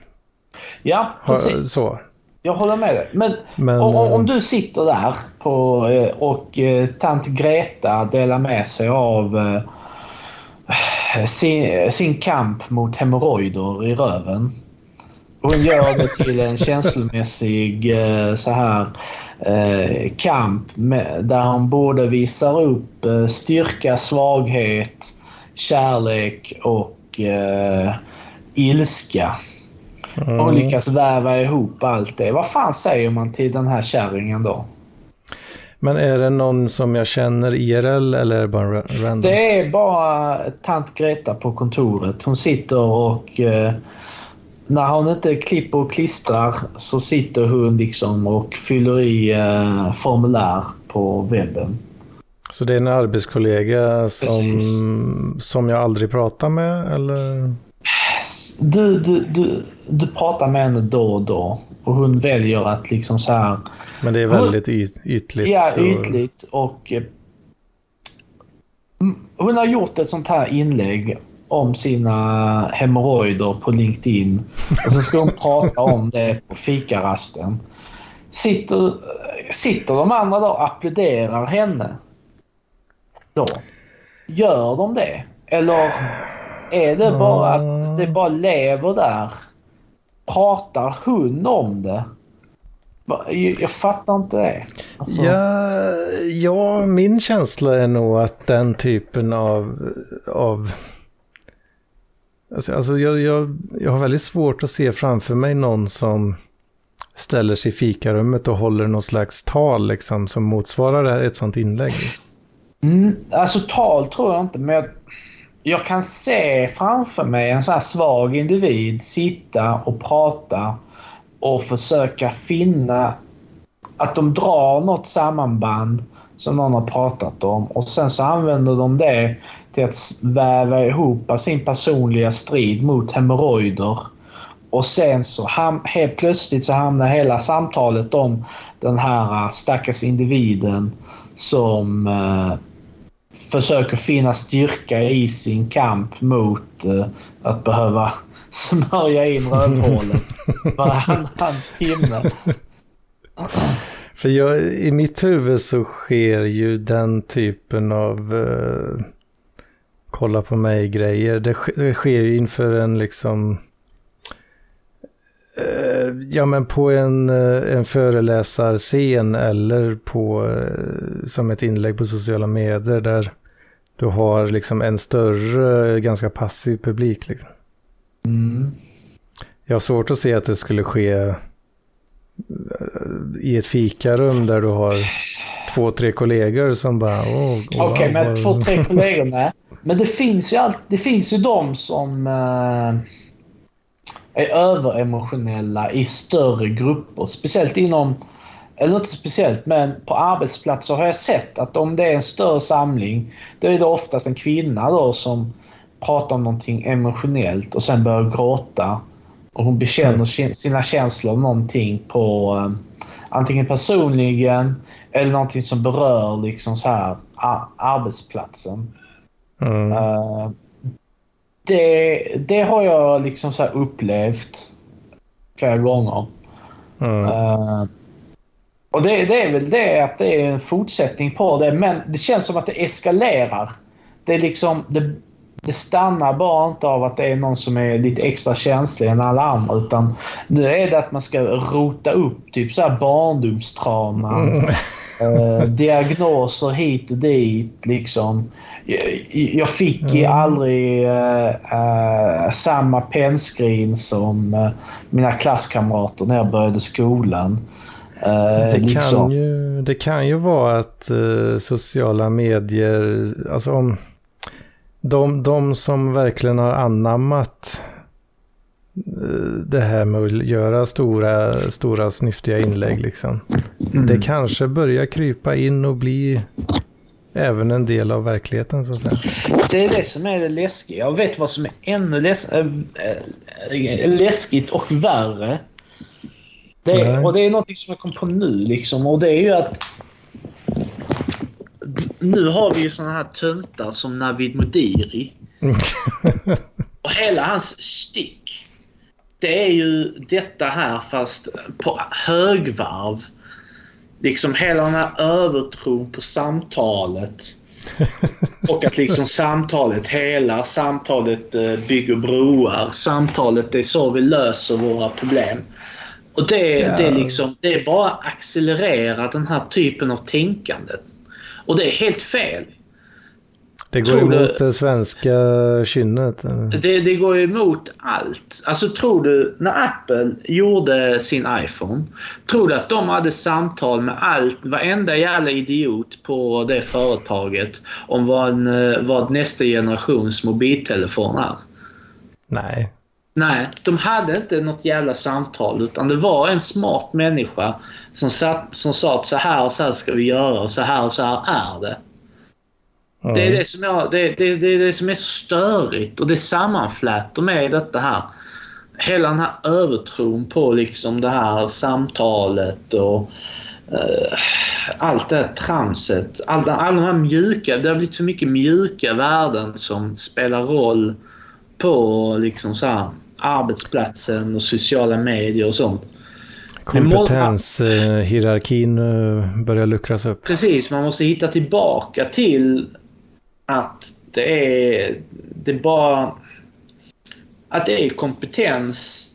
Ja, precis. Har, så. Jag håller med dig. Men, Men om, om, eh, du sitter där på, eh, och eh, tant Greta delar med sig av sin, sin kamp mot hemorrojder i röven. Hon gör det till en känslomässig så här eh, kamp med, där han både visar upp eh, styrka, svaghet, kärlek och eh, ilska. Mm. Och lyckas väva ihop allt det. Vad fan säger man till den här kärringen då? Men är det någon som jag känner IRL eller är det bara ra- random? Det är bara tant Greta på kontoret. Hon sitter och... Eh, när hon inte klipper och klistrar så sitter hon liksom och fyller i eh, formulär på webben. Så det är en arbetskollega som, Precis. som jag aldrig pratar med eller? Du, du, du, du pratar med henne då och då och hon väljer att liksom så här... Men det är Hon- väldigt yt, ytligt. Ja, så... ytligt och... eh, Hon har gjort ett sånt här inlägg om sina hemorrojder på LinkedIn. Och så ska hon prata om det på fikarasten. Sitter, sitter de andra då och applåderar henne? Då? Gör de det? Eller är det bara att det bara lever där? Pratar hon om det? Jag, jag fattar inte det. Alltså, Ja, ja, min känsla är nog att den typen av... av alltså, alltså jag, jag, jag har väldigt svårt att se framför mig någon som ställer sig i fikarummet och håller någon slags tal liksom, som motsvarar ett sånt inlägg. Mm, alltså tal tror jag inte, men jag, jag kan se framför mig en sån här svag individ sitta och prata och försöka finna att de drar något sammanband som någon har pratat om och sen så använder de det till att väva ihop sin personliga strid mot hemorrojder. Och sen så ham- helt plötsligt så hamnar hela samtalet om den här äh, stackars individen som eh, försöker finna styrka i sin kamp mot eh, att behöva smörja in rövhålet varannan timme. För jag, i mitt huvud så sker ju den typen av eh, kolla på mig-grejer. Det, det sker ju inför en liksom eh, ja men på en, eh, en föreläsarscen eller på eh, som ett inlägg på sociala medier där du har liksom en större, ganska passiv publik. Liksom. Mm. Jag har svårt att se att det skulle ske eh, i ett fikarum där du har två, tre kollegor som bara... Okej, men vad- två, tre kollegor med. Men det finns ju, allt, det finns ju de som eh, är överemotionella i större grupper. Speciellt inom, eller inte speciellt, men på arbetsplatser har jag sett att om det är en större samling, då är det oftast en kvinna då som pratar om någonting emotionellt och sen börjar gråta. Och hon bekänner Mm. sin- sina känslor om någonting på eh, antingen personligen eller någonting som berör liksom så här arbetsplatsen. Mm. Eh, det, det har jag liksom så upplevt flera gånger. Mm. Eh, och det, det är väl det att det är en fortsättning på det. Men det känns som att det eskalerar. Det är liksom... Det, det stannar bara inte av att det är någon som är lite extra känslig än alla andra. Utan nu är det att man ska rota upp typ så här barndomstrauman. Eh, diagnoser hit och dit liksom. Jag, jag fick ju Mm. aldrig eh, eh, samma pennskrin som eh, mina klasskamrater när jag började skolan. Eh, Det liksom. kan, ju, det kan ju vara att eh, sociala medier, alltså om de, de som verkligen har anammat eh, det här med att göra stora, stora snyftiga inlägg liksom. Mm. Det kanske börjar krypa in och bli även en del av verkligheten så att säga. Det är det som är det läskiga. Jag vet vad som är ännu läs äh, äh, läskigt och värre. Det är, och det är något som jag kom på nu liksom. Och det är ju att nu har vi ju såna här töntar som Navid Modiri. Och hela hans stick. Det är ju detta här fast på högvarv. Liksom hela den här övertron på samtalet. Och att liksom samtalet helar, samtalet eh, bygger broar, samtalet det är så vi löser våra problem. Och det, Ja. det, är liksom, det är bara accelererar den här typen av tänkande. Och det är helt fel. Det går Tror du- emot det svenska kynnet. Det, det går emot allt. Alltså tror du, när Apple gjorde sin iPhone, tror du att de hade samtal med allt, varenda jävla idiot på det företaget om vad, en, eh, vad nästa generations mobiltelefon är? Nej. Nej, de hade inte något jävla samtal utan det var en smart människa som, satt, som sa att så här och så här ska vi göra och så här och så här är det. Mm. Det är det, som jag, det, det, det är det som är så störigt och det sammanfläter med detta här. Hela den här övertron på liksom det här samtalet och eh, allt det här tramset. Alla, alla de här mjuka, det har blivit för mycket mjuka värden som spelar roll på liksom så här, arbetsplatsen och sociala medier och sånt. Kompetenshierarkin eh, börjar luckras upp. Precis, man måste hitta tillbaka till att det är, det är bara... Att det är kompetens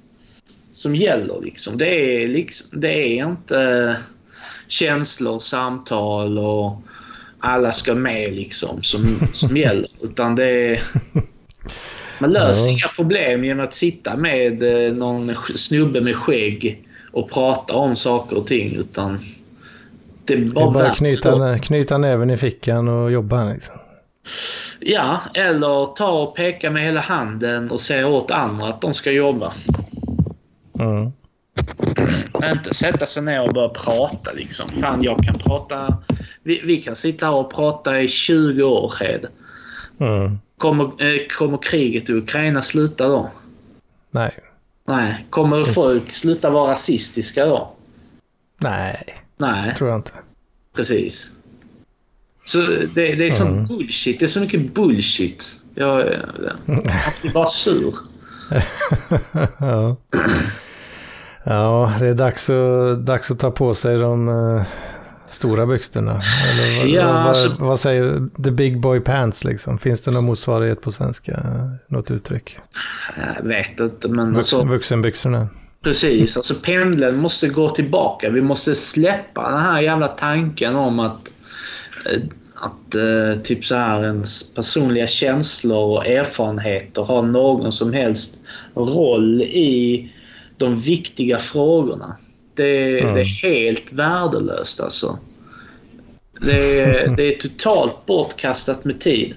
som gäller. Liksom. Det, är liksom, det är inte känslor, samtal och alla ska med liksom som, som gäller. Utan det är... Man löser Ja. inga problem genom att sitta med eh, någon snubbe med skägg och prata om saker och ting. Utan det är Det bara, är bara knyta, knyta näven i fickan och jobba. Liksom. Ja, eller ta och peka med hela handen och säga åt andra att de ska jobba. Mm. Inte sätta sig ner och börja prata liksom. Fan, jag kan prata... Vi, vi kan sitta här och prata i 20 år, Hed. Mm. Kommer, eh, kommer kriget i Ukraina sluta då? Nej. Nej. Kommer folk sluta vara rasistiska då? Nej, Nej, tror jag inte. precis. Så det, det är sån Mm. bullshit. Det är så mycket bullshit. Jag, jag, jag blir bara sur. ja. ja, det är dags att, dags att ta på sig de eh, stora byxorna. Eller vad, Ja, vad, alltså- vad säger the big boy pants liksom? Finns det någon motsvarighet på svenska? Något uttryck? Jag vet inte, men Vux, alltså... Vuxenbyxorna? Precis, alltså pendeln måste gå tillbaka. Vi måste släppa den här jävla tanken om att, eh, att eh, typ så här ens personliga känslor och erfarenheter har någon som helst roll i de viktiga frågorna. Det, Mm. det är helt värdelöst alltså. Det är, det är totalt bortkastat med tid.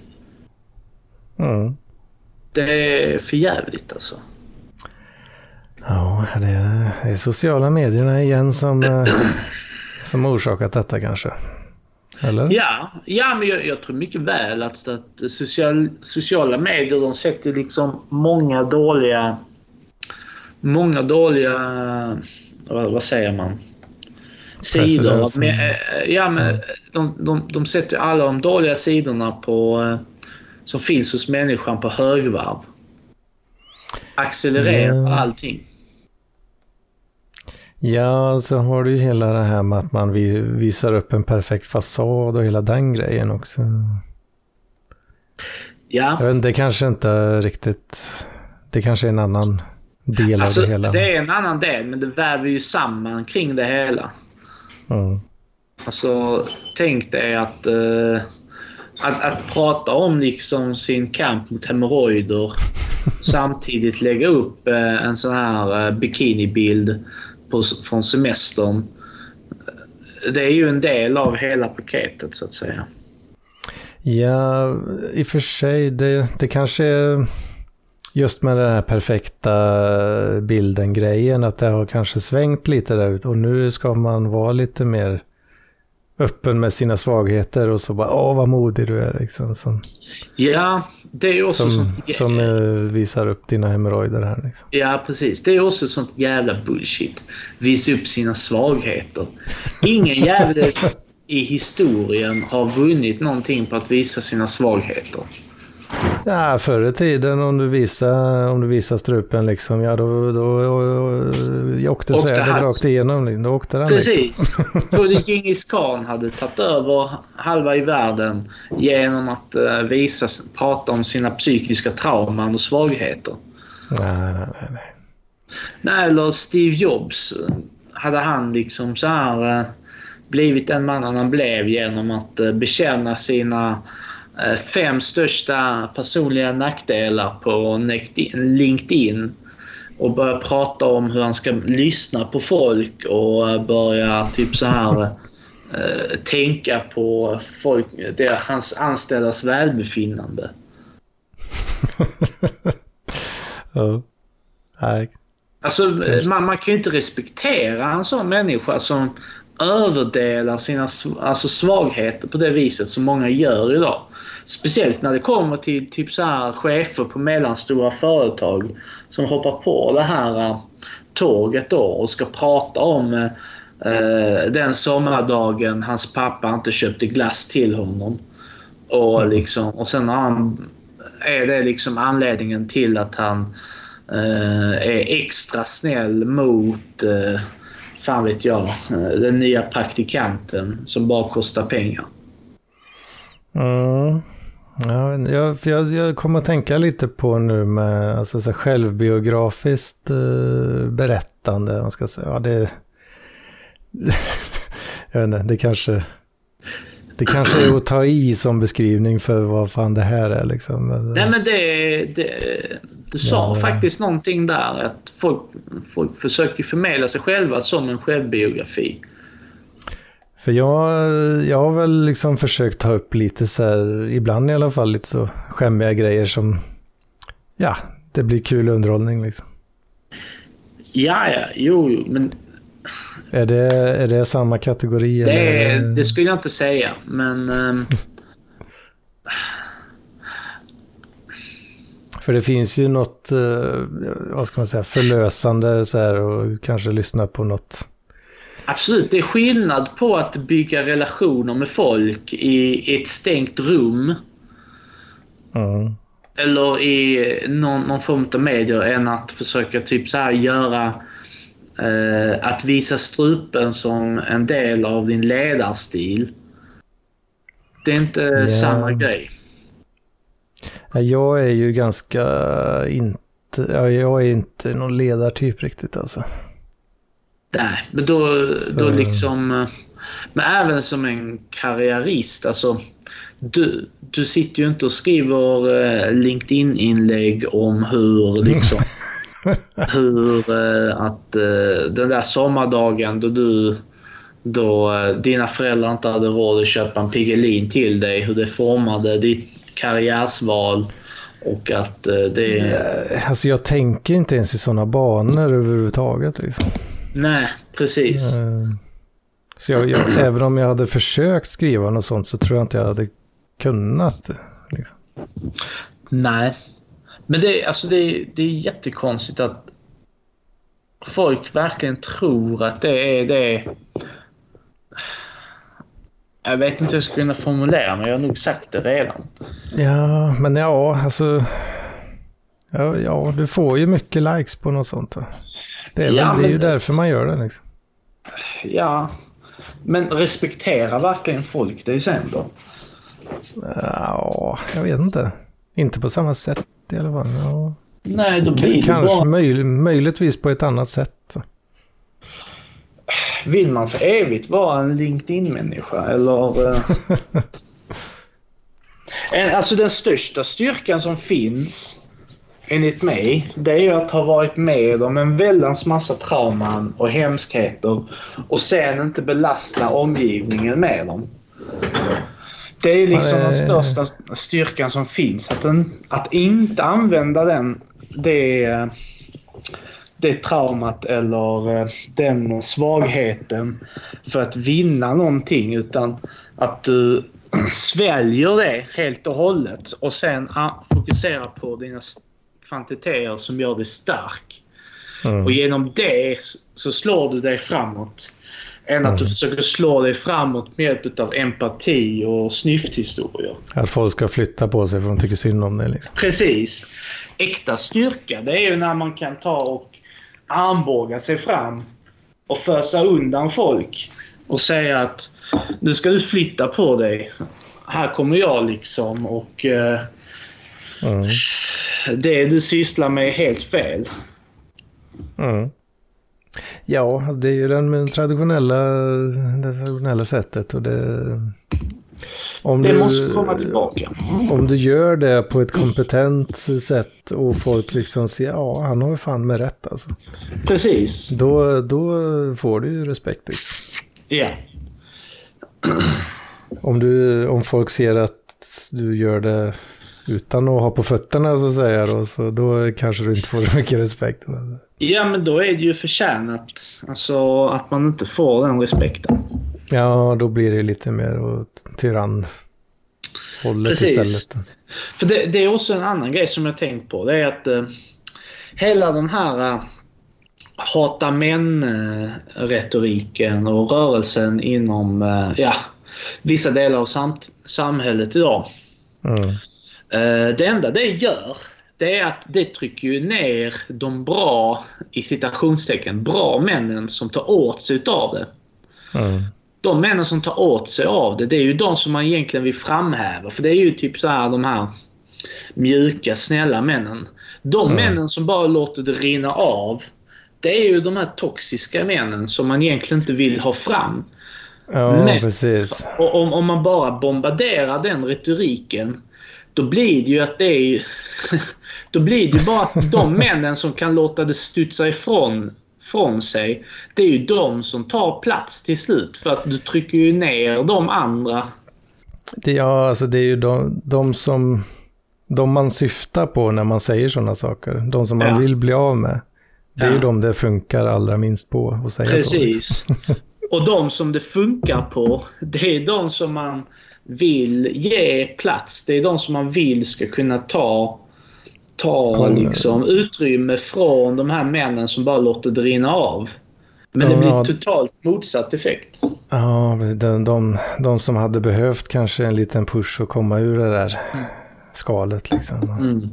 Mm. Det är för jävligt alltså. Ja, det är, det är sociala medierna igen som, eh, som orsakat detta kanske. Eller? Ja, ja men jag, jag tror mycket väl att, att social, sociala medier de sätter liksom många dåliga... Många dåliga... Vad, vad säger man? Sidor. Med, eh, ja, men de, de, de sätter alla de dåliga sidorna på, eh, som finns hos människan på högvarv. Accelererar Ja. allting. Ja, så har du ju hela det här med att man vi- visar upp en perfekt fasad och hela den grejen också. Ja. Jag vet det kanske inte riktigt... Det kanske är en annan del Alltså, av det hela. det är en annan del, men det väver ju samman kring det hela. Mm. Alltså, tänk dig att, eh, att, att prata om liksom sin kamp mot hemorrojder samtidigt lägga upp eh, en sån här eh, bikinibild på, från semestern. Det är ju en del av hela paketet så att säga. Ja, i och för sig, det, det kanske är just med den här perfekta bilden-grejen, att det har kanske svängt lite där ute och nu ska man vara lite mer öppen med sina svagheter och så bara, åh vad modig du är liksom. Som, Ja, det är också som, sånt... som eh, visar upp dina hemorrojder här liksom. Ja, precis. Det är också sånt jävla bullshit. Visa upp sina svagheter. Ingen jävel i historien har vunnit någonting på att visa sina svagheter. Ja, förr i tiden om du visar, om du visar strupen liksom, ja då, då, då, åkte svärdet hans- rakt igenom. liksom. Då åkte den. Liksom. Precis. Tror du Djingis khan hade tagit över halva i världen genom att eh, visa, prata om sina psykiska trauman och svagheter? Nej, nej, nej. nej. Nej, eller Steve Jobs. Hade han liksom så här eh, blivit den mannen han blev genom att eh, bekänna sina fem största personliga nackdelar på LinkedIn och börjar prata om hur han ska lyssna på folk och börja typ så här eh, tänka på folk, det, hans anställdas välbefinnande. ja. Nej. Alltså, man, man kan ju inte respektera en sån människa som överdelar sina alltså, svagheter på det viset som många gör idag. Speciellt när det kommer till typ så här chefer på mellanstora företag som hoppar på det här uh, tåget då och ska prata om uh, den sommardagen hans pappa inte köpte glass till honom. Och, mm. liksom, och sen han, är det liksom anledningen till att han uh, är extra snäll mot uh, fan vet jag, den nya praktikanten som bara kostar pengar. Mm. Ja, jag, jag, jag kommer att tänka lite på nu med alltså, så självbiografiskt eh, berättande. Man ska säga. Ja, det, jag vet inte, det kanske, det kanske är att ta i som beskrivning för vad fan det här är. Liksom. Nej, men det, det du sa ja, faktiskt någonting där. Att folk, folk försöker förmedla sig själva som en självbiografi. För jag, jag har väl liksom försökt ta upp lite så här, ibland i alla fall, lite så skämmiga grejer som, ja, det blir kul underhållning liksom. Ja, ja, jo, jo, men... Är det, är det samma kategori? Det, eller? det skulle jag inte säga, men... Um... För det finns ju något, uh, vad ska man säga, förlösande så här och kanske lyssna på något Absolut, det är skillnad på att bygga relationer med folk i ett stängt rum. Mm. Eller i någon, någon form av medier än att försöka typ så här göra eh, att visa strupen som en del av din ledarstil. Det är inte yeah. samma grej. Jag är ju ganska inte, jag är inte någon ledartyp riktigt alltså. Nej, men då, då liksom... Eh, men även som en karriärist, alltså. Du, du sitter ju inte och skriver eh, LinkedIn-inlägg om hur liksom... hur eh, att den där sommardagen då du... Då dina föräldrar inte hade råd att köpa en Piggelin till dig. Hur det formade ditt karriärsval. Och att det... Alltså jag tänker inte ens i sådana banor överhuvudtaget. Liksom. Nej, precis. Eh, så jag, jag, även om jag hade försökt skriva något sånt så tror jag inte jag hade kunnat. Liksom. Nej. Men det, alltså det, det är jättekonstigt att folk verkligen tror att det är det. Jag vet inte hur jag ska kunna formulera men jag har nog sagt det redan. Ja, men ja, alltså. Ja, ja du får ju mycket likes på något sånt. Va? Det är, väl, ja, det är ju därför man gör det liksom. Ja, men respektera verkligen folk det sen då? Ja, jag vet inte. Inte på samma sätt i alla fall. Ja. Nej, då blir det Kanske bara... möj möjligtvis på ett annat sätt. Vill man för evigt vara en LinkedIn-människa eller? Eh? alltså den största styrkan som finns enligt mig, det är att ha varit med om en väldans massa trauman och hemskheter och sen inte belasta omgivningen med dem. Det är liksom den största styrkan som finns. Att, den, att inte använda den, det, det traumat eller eh, den svagheten för att vinna någonting utan att du sväljer det helt och hållet och sen fokuserar på dina kvantiteter som gör dig stark. Mm. Och genom det så slår du dig framåt. Än att du mm. försöker slå dig framåt med hjälp av empati och snyfthistorier. Att folk ska flytta på sig för att de tycker synd om dig. Liksom. Precis. Äkta styrka det är ju när man kan ta och armbåga sig fram och fösa undan folk. Och säga att nu ska du flytta på dig. Här kommer jag liksom och eh, mm det du sysslar med är helt fel. Mm. Ja, det är ju den traditionella, det traditionella sättet och det... Om Det du, måste komma tillbaka. Om du gör det på ett kompetent sätt och folk liksom ser, ja han har ju fan med rätt alltså. Precis. Då, då får du ju respekt. Liksom. Ja. Om, du, om folk ser att du gör det utan att ha på fötterna så att säga då, så då kanske du inte får så mycket respekt. Ja, men då är det ju förtjänat. Alltså att man inte får den respekten. Ja, då blir det lite mer åt tyrann hållet Precis. istället. För det, det är också en annan grej som jag tänkt på. Det är att eh, hela den här eh, hata män-retoriken och rörelsen inom eh, ja, vissa delar av samt, samhället idag. Mm. Eh, det enda det gör, det är att det trycker ju ner de bra, i citationstecken, bra männen som tar åt sig utav det. Mm. De männen som tar åt sig av det, det är ju de som man egentligen vill framhäva. För det är ju typ så här de här mjuka, snälla männen. De Mm. männen som bara låter det rinna av, det är ju de här toxiska männen som man egentligen inte vill ha fram. Ja, Men- precis. Och om, om man bara bombarderar den retoriken, då blir det ju att det är... Då blir det ju bara att de männen som kan låta det studsa ifrån från sig, det är ju de som tar plats till slut. För att du trycker ju ner de andra. Det, ja, alltså det är ju de, de som... De man syftar på när man säger sådana saker. De som man Ja. vill bli av med. Det är Ja. ju de det funkar allra minst på att säga så. Precis. Och de som det funkar på, det är de som man vill ge plats. Det är de som man vill ska kunna ta, ta liksom, utrymme från de här männen som bara låter det rinna av. Men det Ja. blir totalt motsatt effekt. Ja, de, de, de som hade behövt kanske en liten push att komma ur det där skalet liksom. Mm.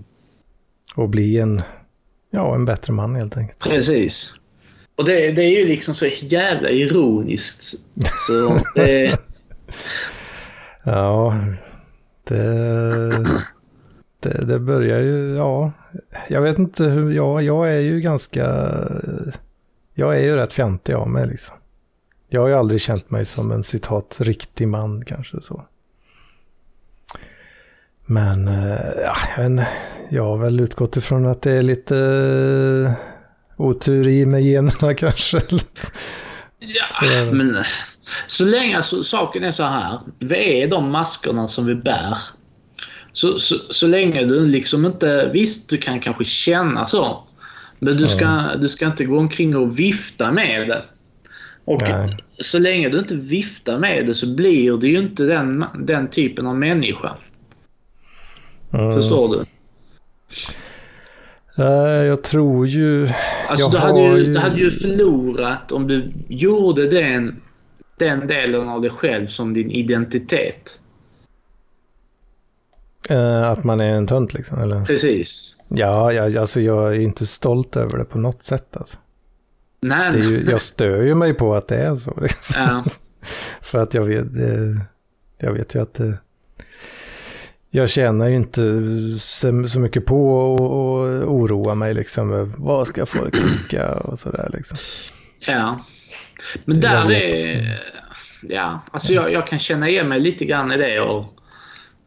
Och bli en, ja, en bättre man helt enkelt. Precis. Och det, det är ju liksom så jävla ironiskt. Så det, Ja, det, det, det börjar ju, ja, jag vet inte hur, ja, jag är ju ganska, jag är ju rätt fjantig av mig liksom. Jag har ju aldrig känt mig som en citat riktig man kanske så. Men eh, ja, jag, jag har väl utgått ifrån att det är lite eh, otur i med generna kanske. Ja, men så länge alltså, saken är så här. Vi är de maskerna som vi bär. Så, så, så länge du liksom inte... Visst, du kan kanske känna så. Men du ska, du ska inte gå omkring och vifta med det. Och Nej. så länge du inte viftar med det så blir du ju inte den, den typen av människa. Mm. Förstår du? Eh, Jag tror ju, Alltså Jag du hade, ju, ju- du hade ju förlorat om du gjorde den, den delen av dig själv som din identitet. eh, att man är en tönt liksom, eller? Precis. Ja, jag, alltså jag är inte stolt över det på något sätt alltså. Nej, Det är ju, jag stör ju mig på att det är så. Liksom. ja, För att jag vet, eh, jag vet ju att det, jag tjänar ju inte så, mycket på att oroa mig liksom. Vad ska folk tycka och sådär liksom. ja. Men där är är... Ja, alltså jag, jag kan känna igen mig lite grann i det. Och,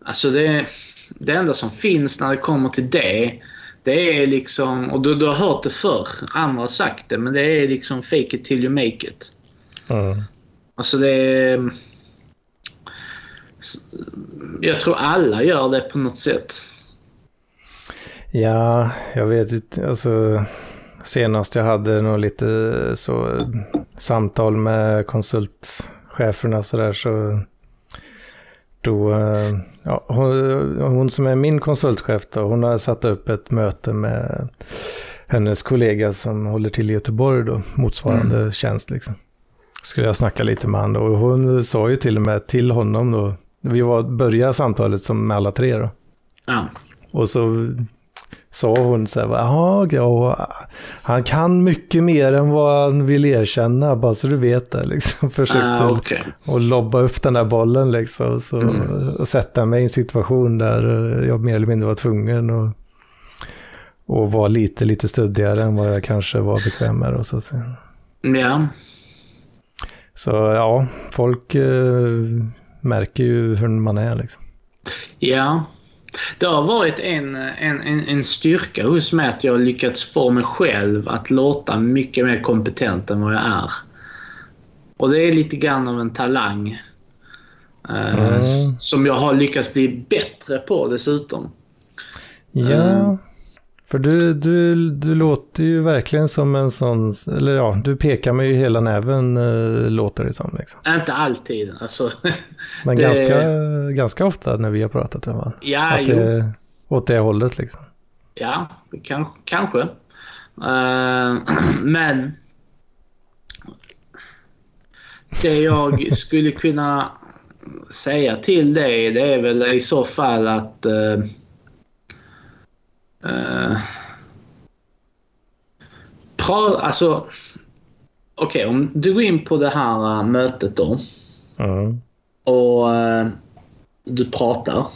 alltså det, det enda som finns när det kommer till det, det är liksom... Och du, du har hört det förr, andra har sagt det, men det är liksom fake it till you make it. Mm. Alltså det är... Jag tror alla gör det på något sätt. Ja, jag vet inte, alltså senast jag hade nog lite så samtal med konsultcheferna så där så då, eh, ja, hon, hon som är min konsultchef då, hon har satt upp ett möte med hennes kollega som håller till i Göteborg då, motsvarande tjänst liksom. Skulle jag snacka lite med honom och hon sa ju till och med till honom då, vi var, började samtalet som med alla tre då. Ja. Och så sa hon så här, jaha, ja, han kan mycket mer än vad han vill erkänna, bara så du vet det. Liksom. Försökte Ah, okej. att lobba upp den där bollen liksom, så, Mm. och sätta mig i en situation där jag mer eller mindre var tvungen att och vara lite, lite stöddigare än vad jag kanske var bekväm med. Och så, Ja. så ja, folk, eh, märker ju hur man är liksom. Ja. Det har varit en, en, en, en styrka hos mig att jag har lyckats få mig själv att låta mycket mer kompetent än vad jag är. Och det är lite grann av en talang. Mm. Som jag har lyckats bli bättre på dessutom. Ja, mm. För du, du, du låter ju verkligen som en sån, eller ja, du pekar med ju hela näven äh, låter det som. Liksom. Inte alltid, alltså. Men det... ganska, ganska ofta när vi har pratat om det. Ja, Att jo. Det, åt det hållet liksom. Ja, kan, kanske. Uh, men det jag skulle kunna säga till dig det är väl i så fall att uh, uh, pra, alltså okej okay, om du går in på det här uh, mötet då mm. och du pratar.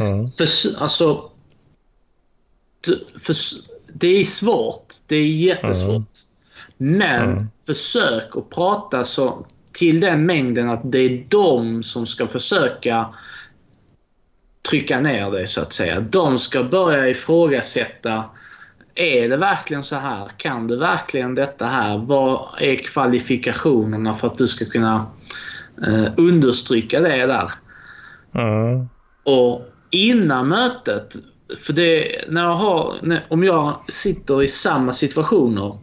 Mm. För, alltså för, det är svårt. Det är jättesvårt. Men försök att prata så till den mängden att det är de som ska försöka trycka ner dig så att säga. De ska börja ifrågasätta. Är det verkligen så här? Kan du verkligen detta här? Vad är kvalifikationerna för att du ska kunna eh, understryka det där? Mm. Och innan mötet, för det, när jag har, när, om jag sitter i samma situationer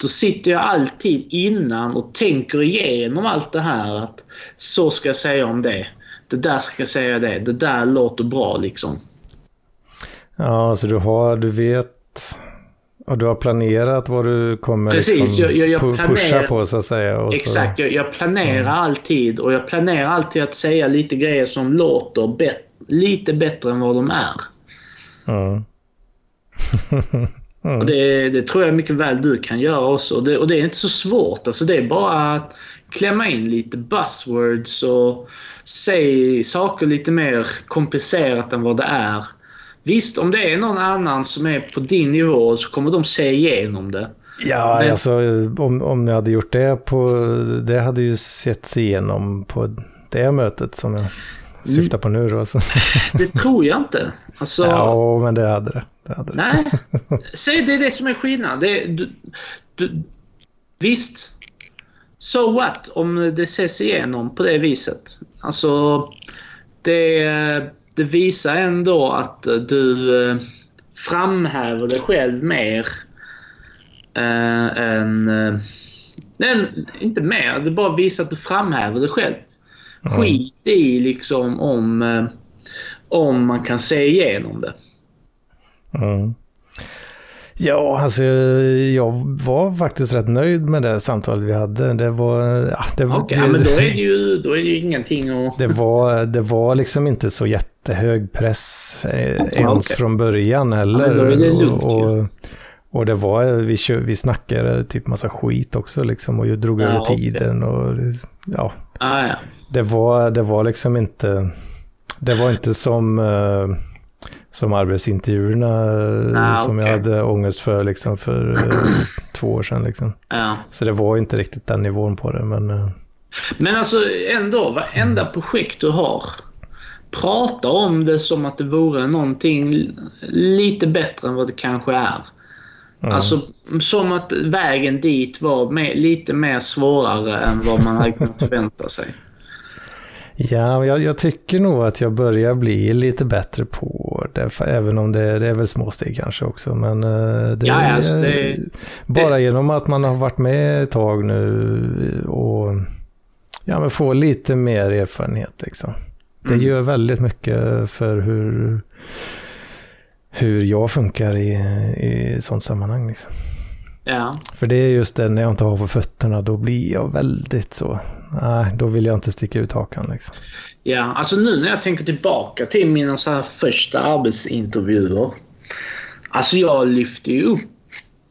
då sitter jag alltid innan och tänker igenom allt det här. att Så ska jag säga om det. Det där ska jag säga det. Det där låter bra liksom. Ja, så du har, du vet och du har planerat vad du kommer Precis, liksom jag, jag, jag pu- planerar, pusha på så att säga. Exakt, jag, jag planerar alltid och jag planerar alltid att säga lite grejer som låter bet- lite bättre än vad de är. mm. Och det, det tror jag mycket väl du kan göra också. Och det, och det är inte så svårt. Alltså det är bara att klämma in lite buzzwords och säga saker lite mer komplicerat än vad det är. Visst, om det är någon annan som är på din nivå så kommer de se igenom det. Ja, Men- alltså om, om jag hade gjort det på, det hade ju setts igenom på det mötet som jag syftar på nu då. Det tror jag inte. Alltså, Ja, men det hade det. det, hade det. Nej, säg det är det som är skillnaden. Det, du, du, visst, so what om det ses igenom på det viset. Alltså, det, det visar ändå att du eh, framhäver dig själv mer äh, än... eh, nej, inte mer. Det bara visar att du framhäver dig själv. Skit i liksom om, eh, om man kan se igenom det. Mm. Ja, alltså jag var faktiskt rätt nöjd med det samtalet vi hade. Det var... Ja, det, var- Okej, det, ja, men då är det ju, då är det ju ingenting att... det, var, det var liksom inte så jättehög press eh, ens från början heller. Ja, då är det lugnt och, och, och det var, vi, kö, vi snackade typ massa skit också liksom och jag drog Ja, över okej. tiden och ja, Ah, ja. det var, det var liksom inte, det var inte som, eh, som arbetsintervjuerna eh, Ah, som jag hade ångest för liksom för eh, två år sedan liksom. ja. Så det var inte riktigt den nivån på det men eh, Men alltså ändå, varenda projekt du har. Prata om det som att det vore någonting lite bättre än vad det kanske är. ja. Alltså som att vägen dit var mer, lite mer svårare än vad man hade kunnat förvänta sig. Ja, jag, jag tycker nog att jag börjar bli lite bättre på det, även om det, det är väl små steg kanske också. Men eh, det, Ja, alltså, det- bara genom att man har varit med ett tag nu och ja, men få lite mer erfarenhet liksom. Det Mm. gör väldigt mycket för hur, hur jag funkar i, i sånt sammanhang. Liksom. Ja. För det är just det, när jag inte har på fötterna, då blir jag väldigt så. Nej, då vill jag inte sticka ut hakan liksom. Ja, alltså nu när jag tänker tillbaka till mina så här första arbetsintervjuer. Alltså jag lyfte ju upp.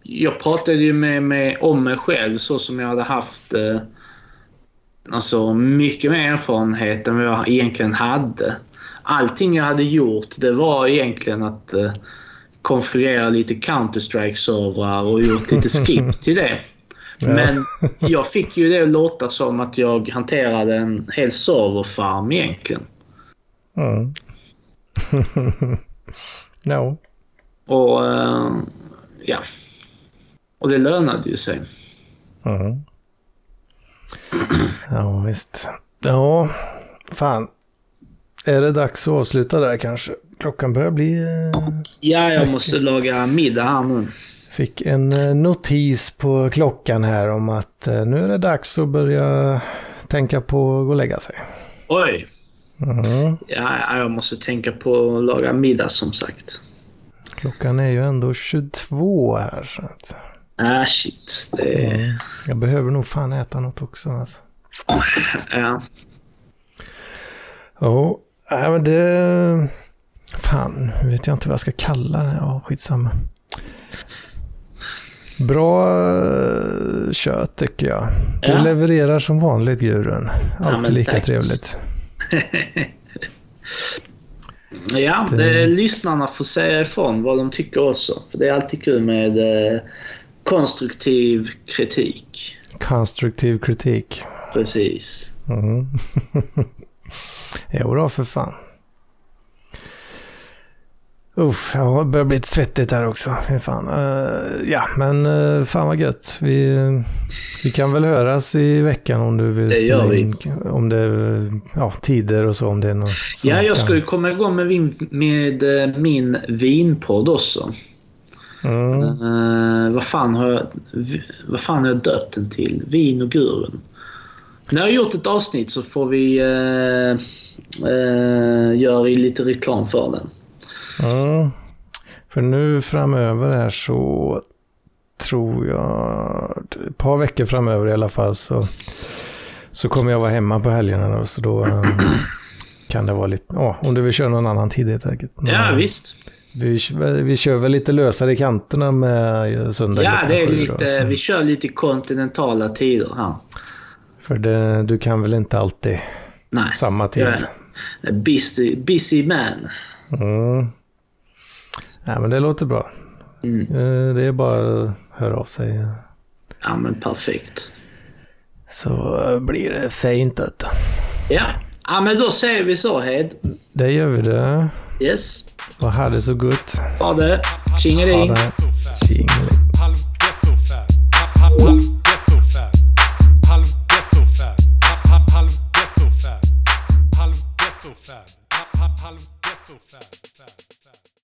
Jag pratade ju med, med, om mig själv så som jag hade haft eh, alltså mycket mer erfarenhet än vad jag egentligen hade. Allting jag hade gjort det var egentligen att eh, konfigurera lite Counter-Strike-servrar och gjort lite skip till det. Men jag fick ju det att låta som att jag hanterade en hel serverfarm egentligen. Mm. no. Och eh, ja. Och det lönade ju sig. Mm. Ja, visst. Ja, fan. Är det dags att avsluta där kanske? Klockan börjar bli... eh, Ja, jag måste laga middag här nu. Fick en eh, notis på klockan här om att eh, nu är det dags att börja tänka på att gå och lägga sig. Oj! Mm. Ja, jag måste tänka på att laga middag som sagt. Klockan är ju ändå 22 här. Så att, Ah, shit. Det mm. Jag behöver nog fan äta något också alltså. Ja. Ja, nej, men det... Fan, nu vet jag inte vad jag ska kalla det. Ja, skitsamma. Bra eh, kött tycker jag. Du Ja. levererar som vanligt Gurun. Alltid men lika tack. trevligt. Ja, Det- det, lyssnarna får säga ifrån vad de tycker också. För det är alltid kul med eh, konstruktiv kritik. Konstruktiv kritik. Precis. Mm. jo då, för fan. Uff, ja, det börjar bli lite svettigt här också. Fan. Eh, ja, men uh, fan vad gött. Vi, vi kan väl höras i veckan om du vill Det gör vi. in. Om det är ja, tider och så. Om det är något Ja, jag ska ju komma igång med, vin, med eh, min vinpodd också. Mm. Eh, vad, fan har jag, vad fan har jag döpt den till? Vin och Gurun. När jag har gjort ett avsnitt så får vi uh, göra lite reklam för den. Ja, för nu framöver här så tror jag, ett par veckor framöver i alla fall så, så kommer jag vara hemma på helgerna då, så då eh, kan det vara lite, ja, om du vill köra någon annan tid helt enkelt. Ja, Men visst. Vi, vi kör väl lite lösare i kanterna med söndag Ja, det är lite, vi kör lite kontinentala tider här. För det, du kan väl inte alltid Nej, samma tid? en busy, busy man. Mm. Ja, men det låter bra. Mm. Eh, Det är bara att höra av sig. Ja, men perfekt. Så eh, blir det detta. Ja. ja, men då säger vi så Hed. Det gör vi det. Yes. Och ha det så gott. Ha det. Ha Tjingeling. det. Tjingeling. Halv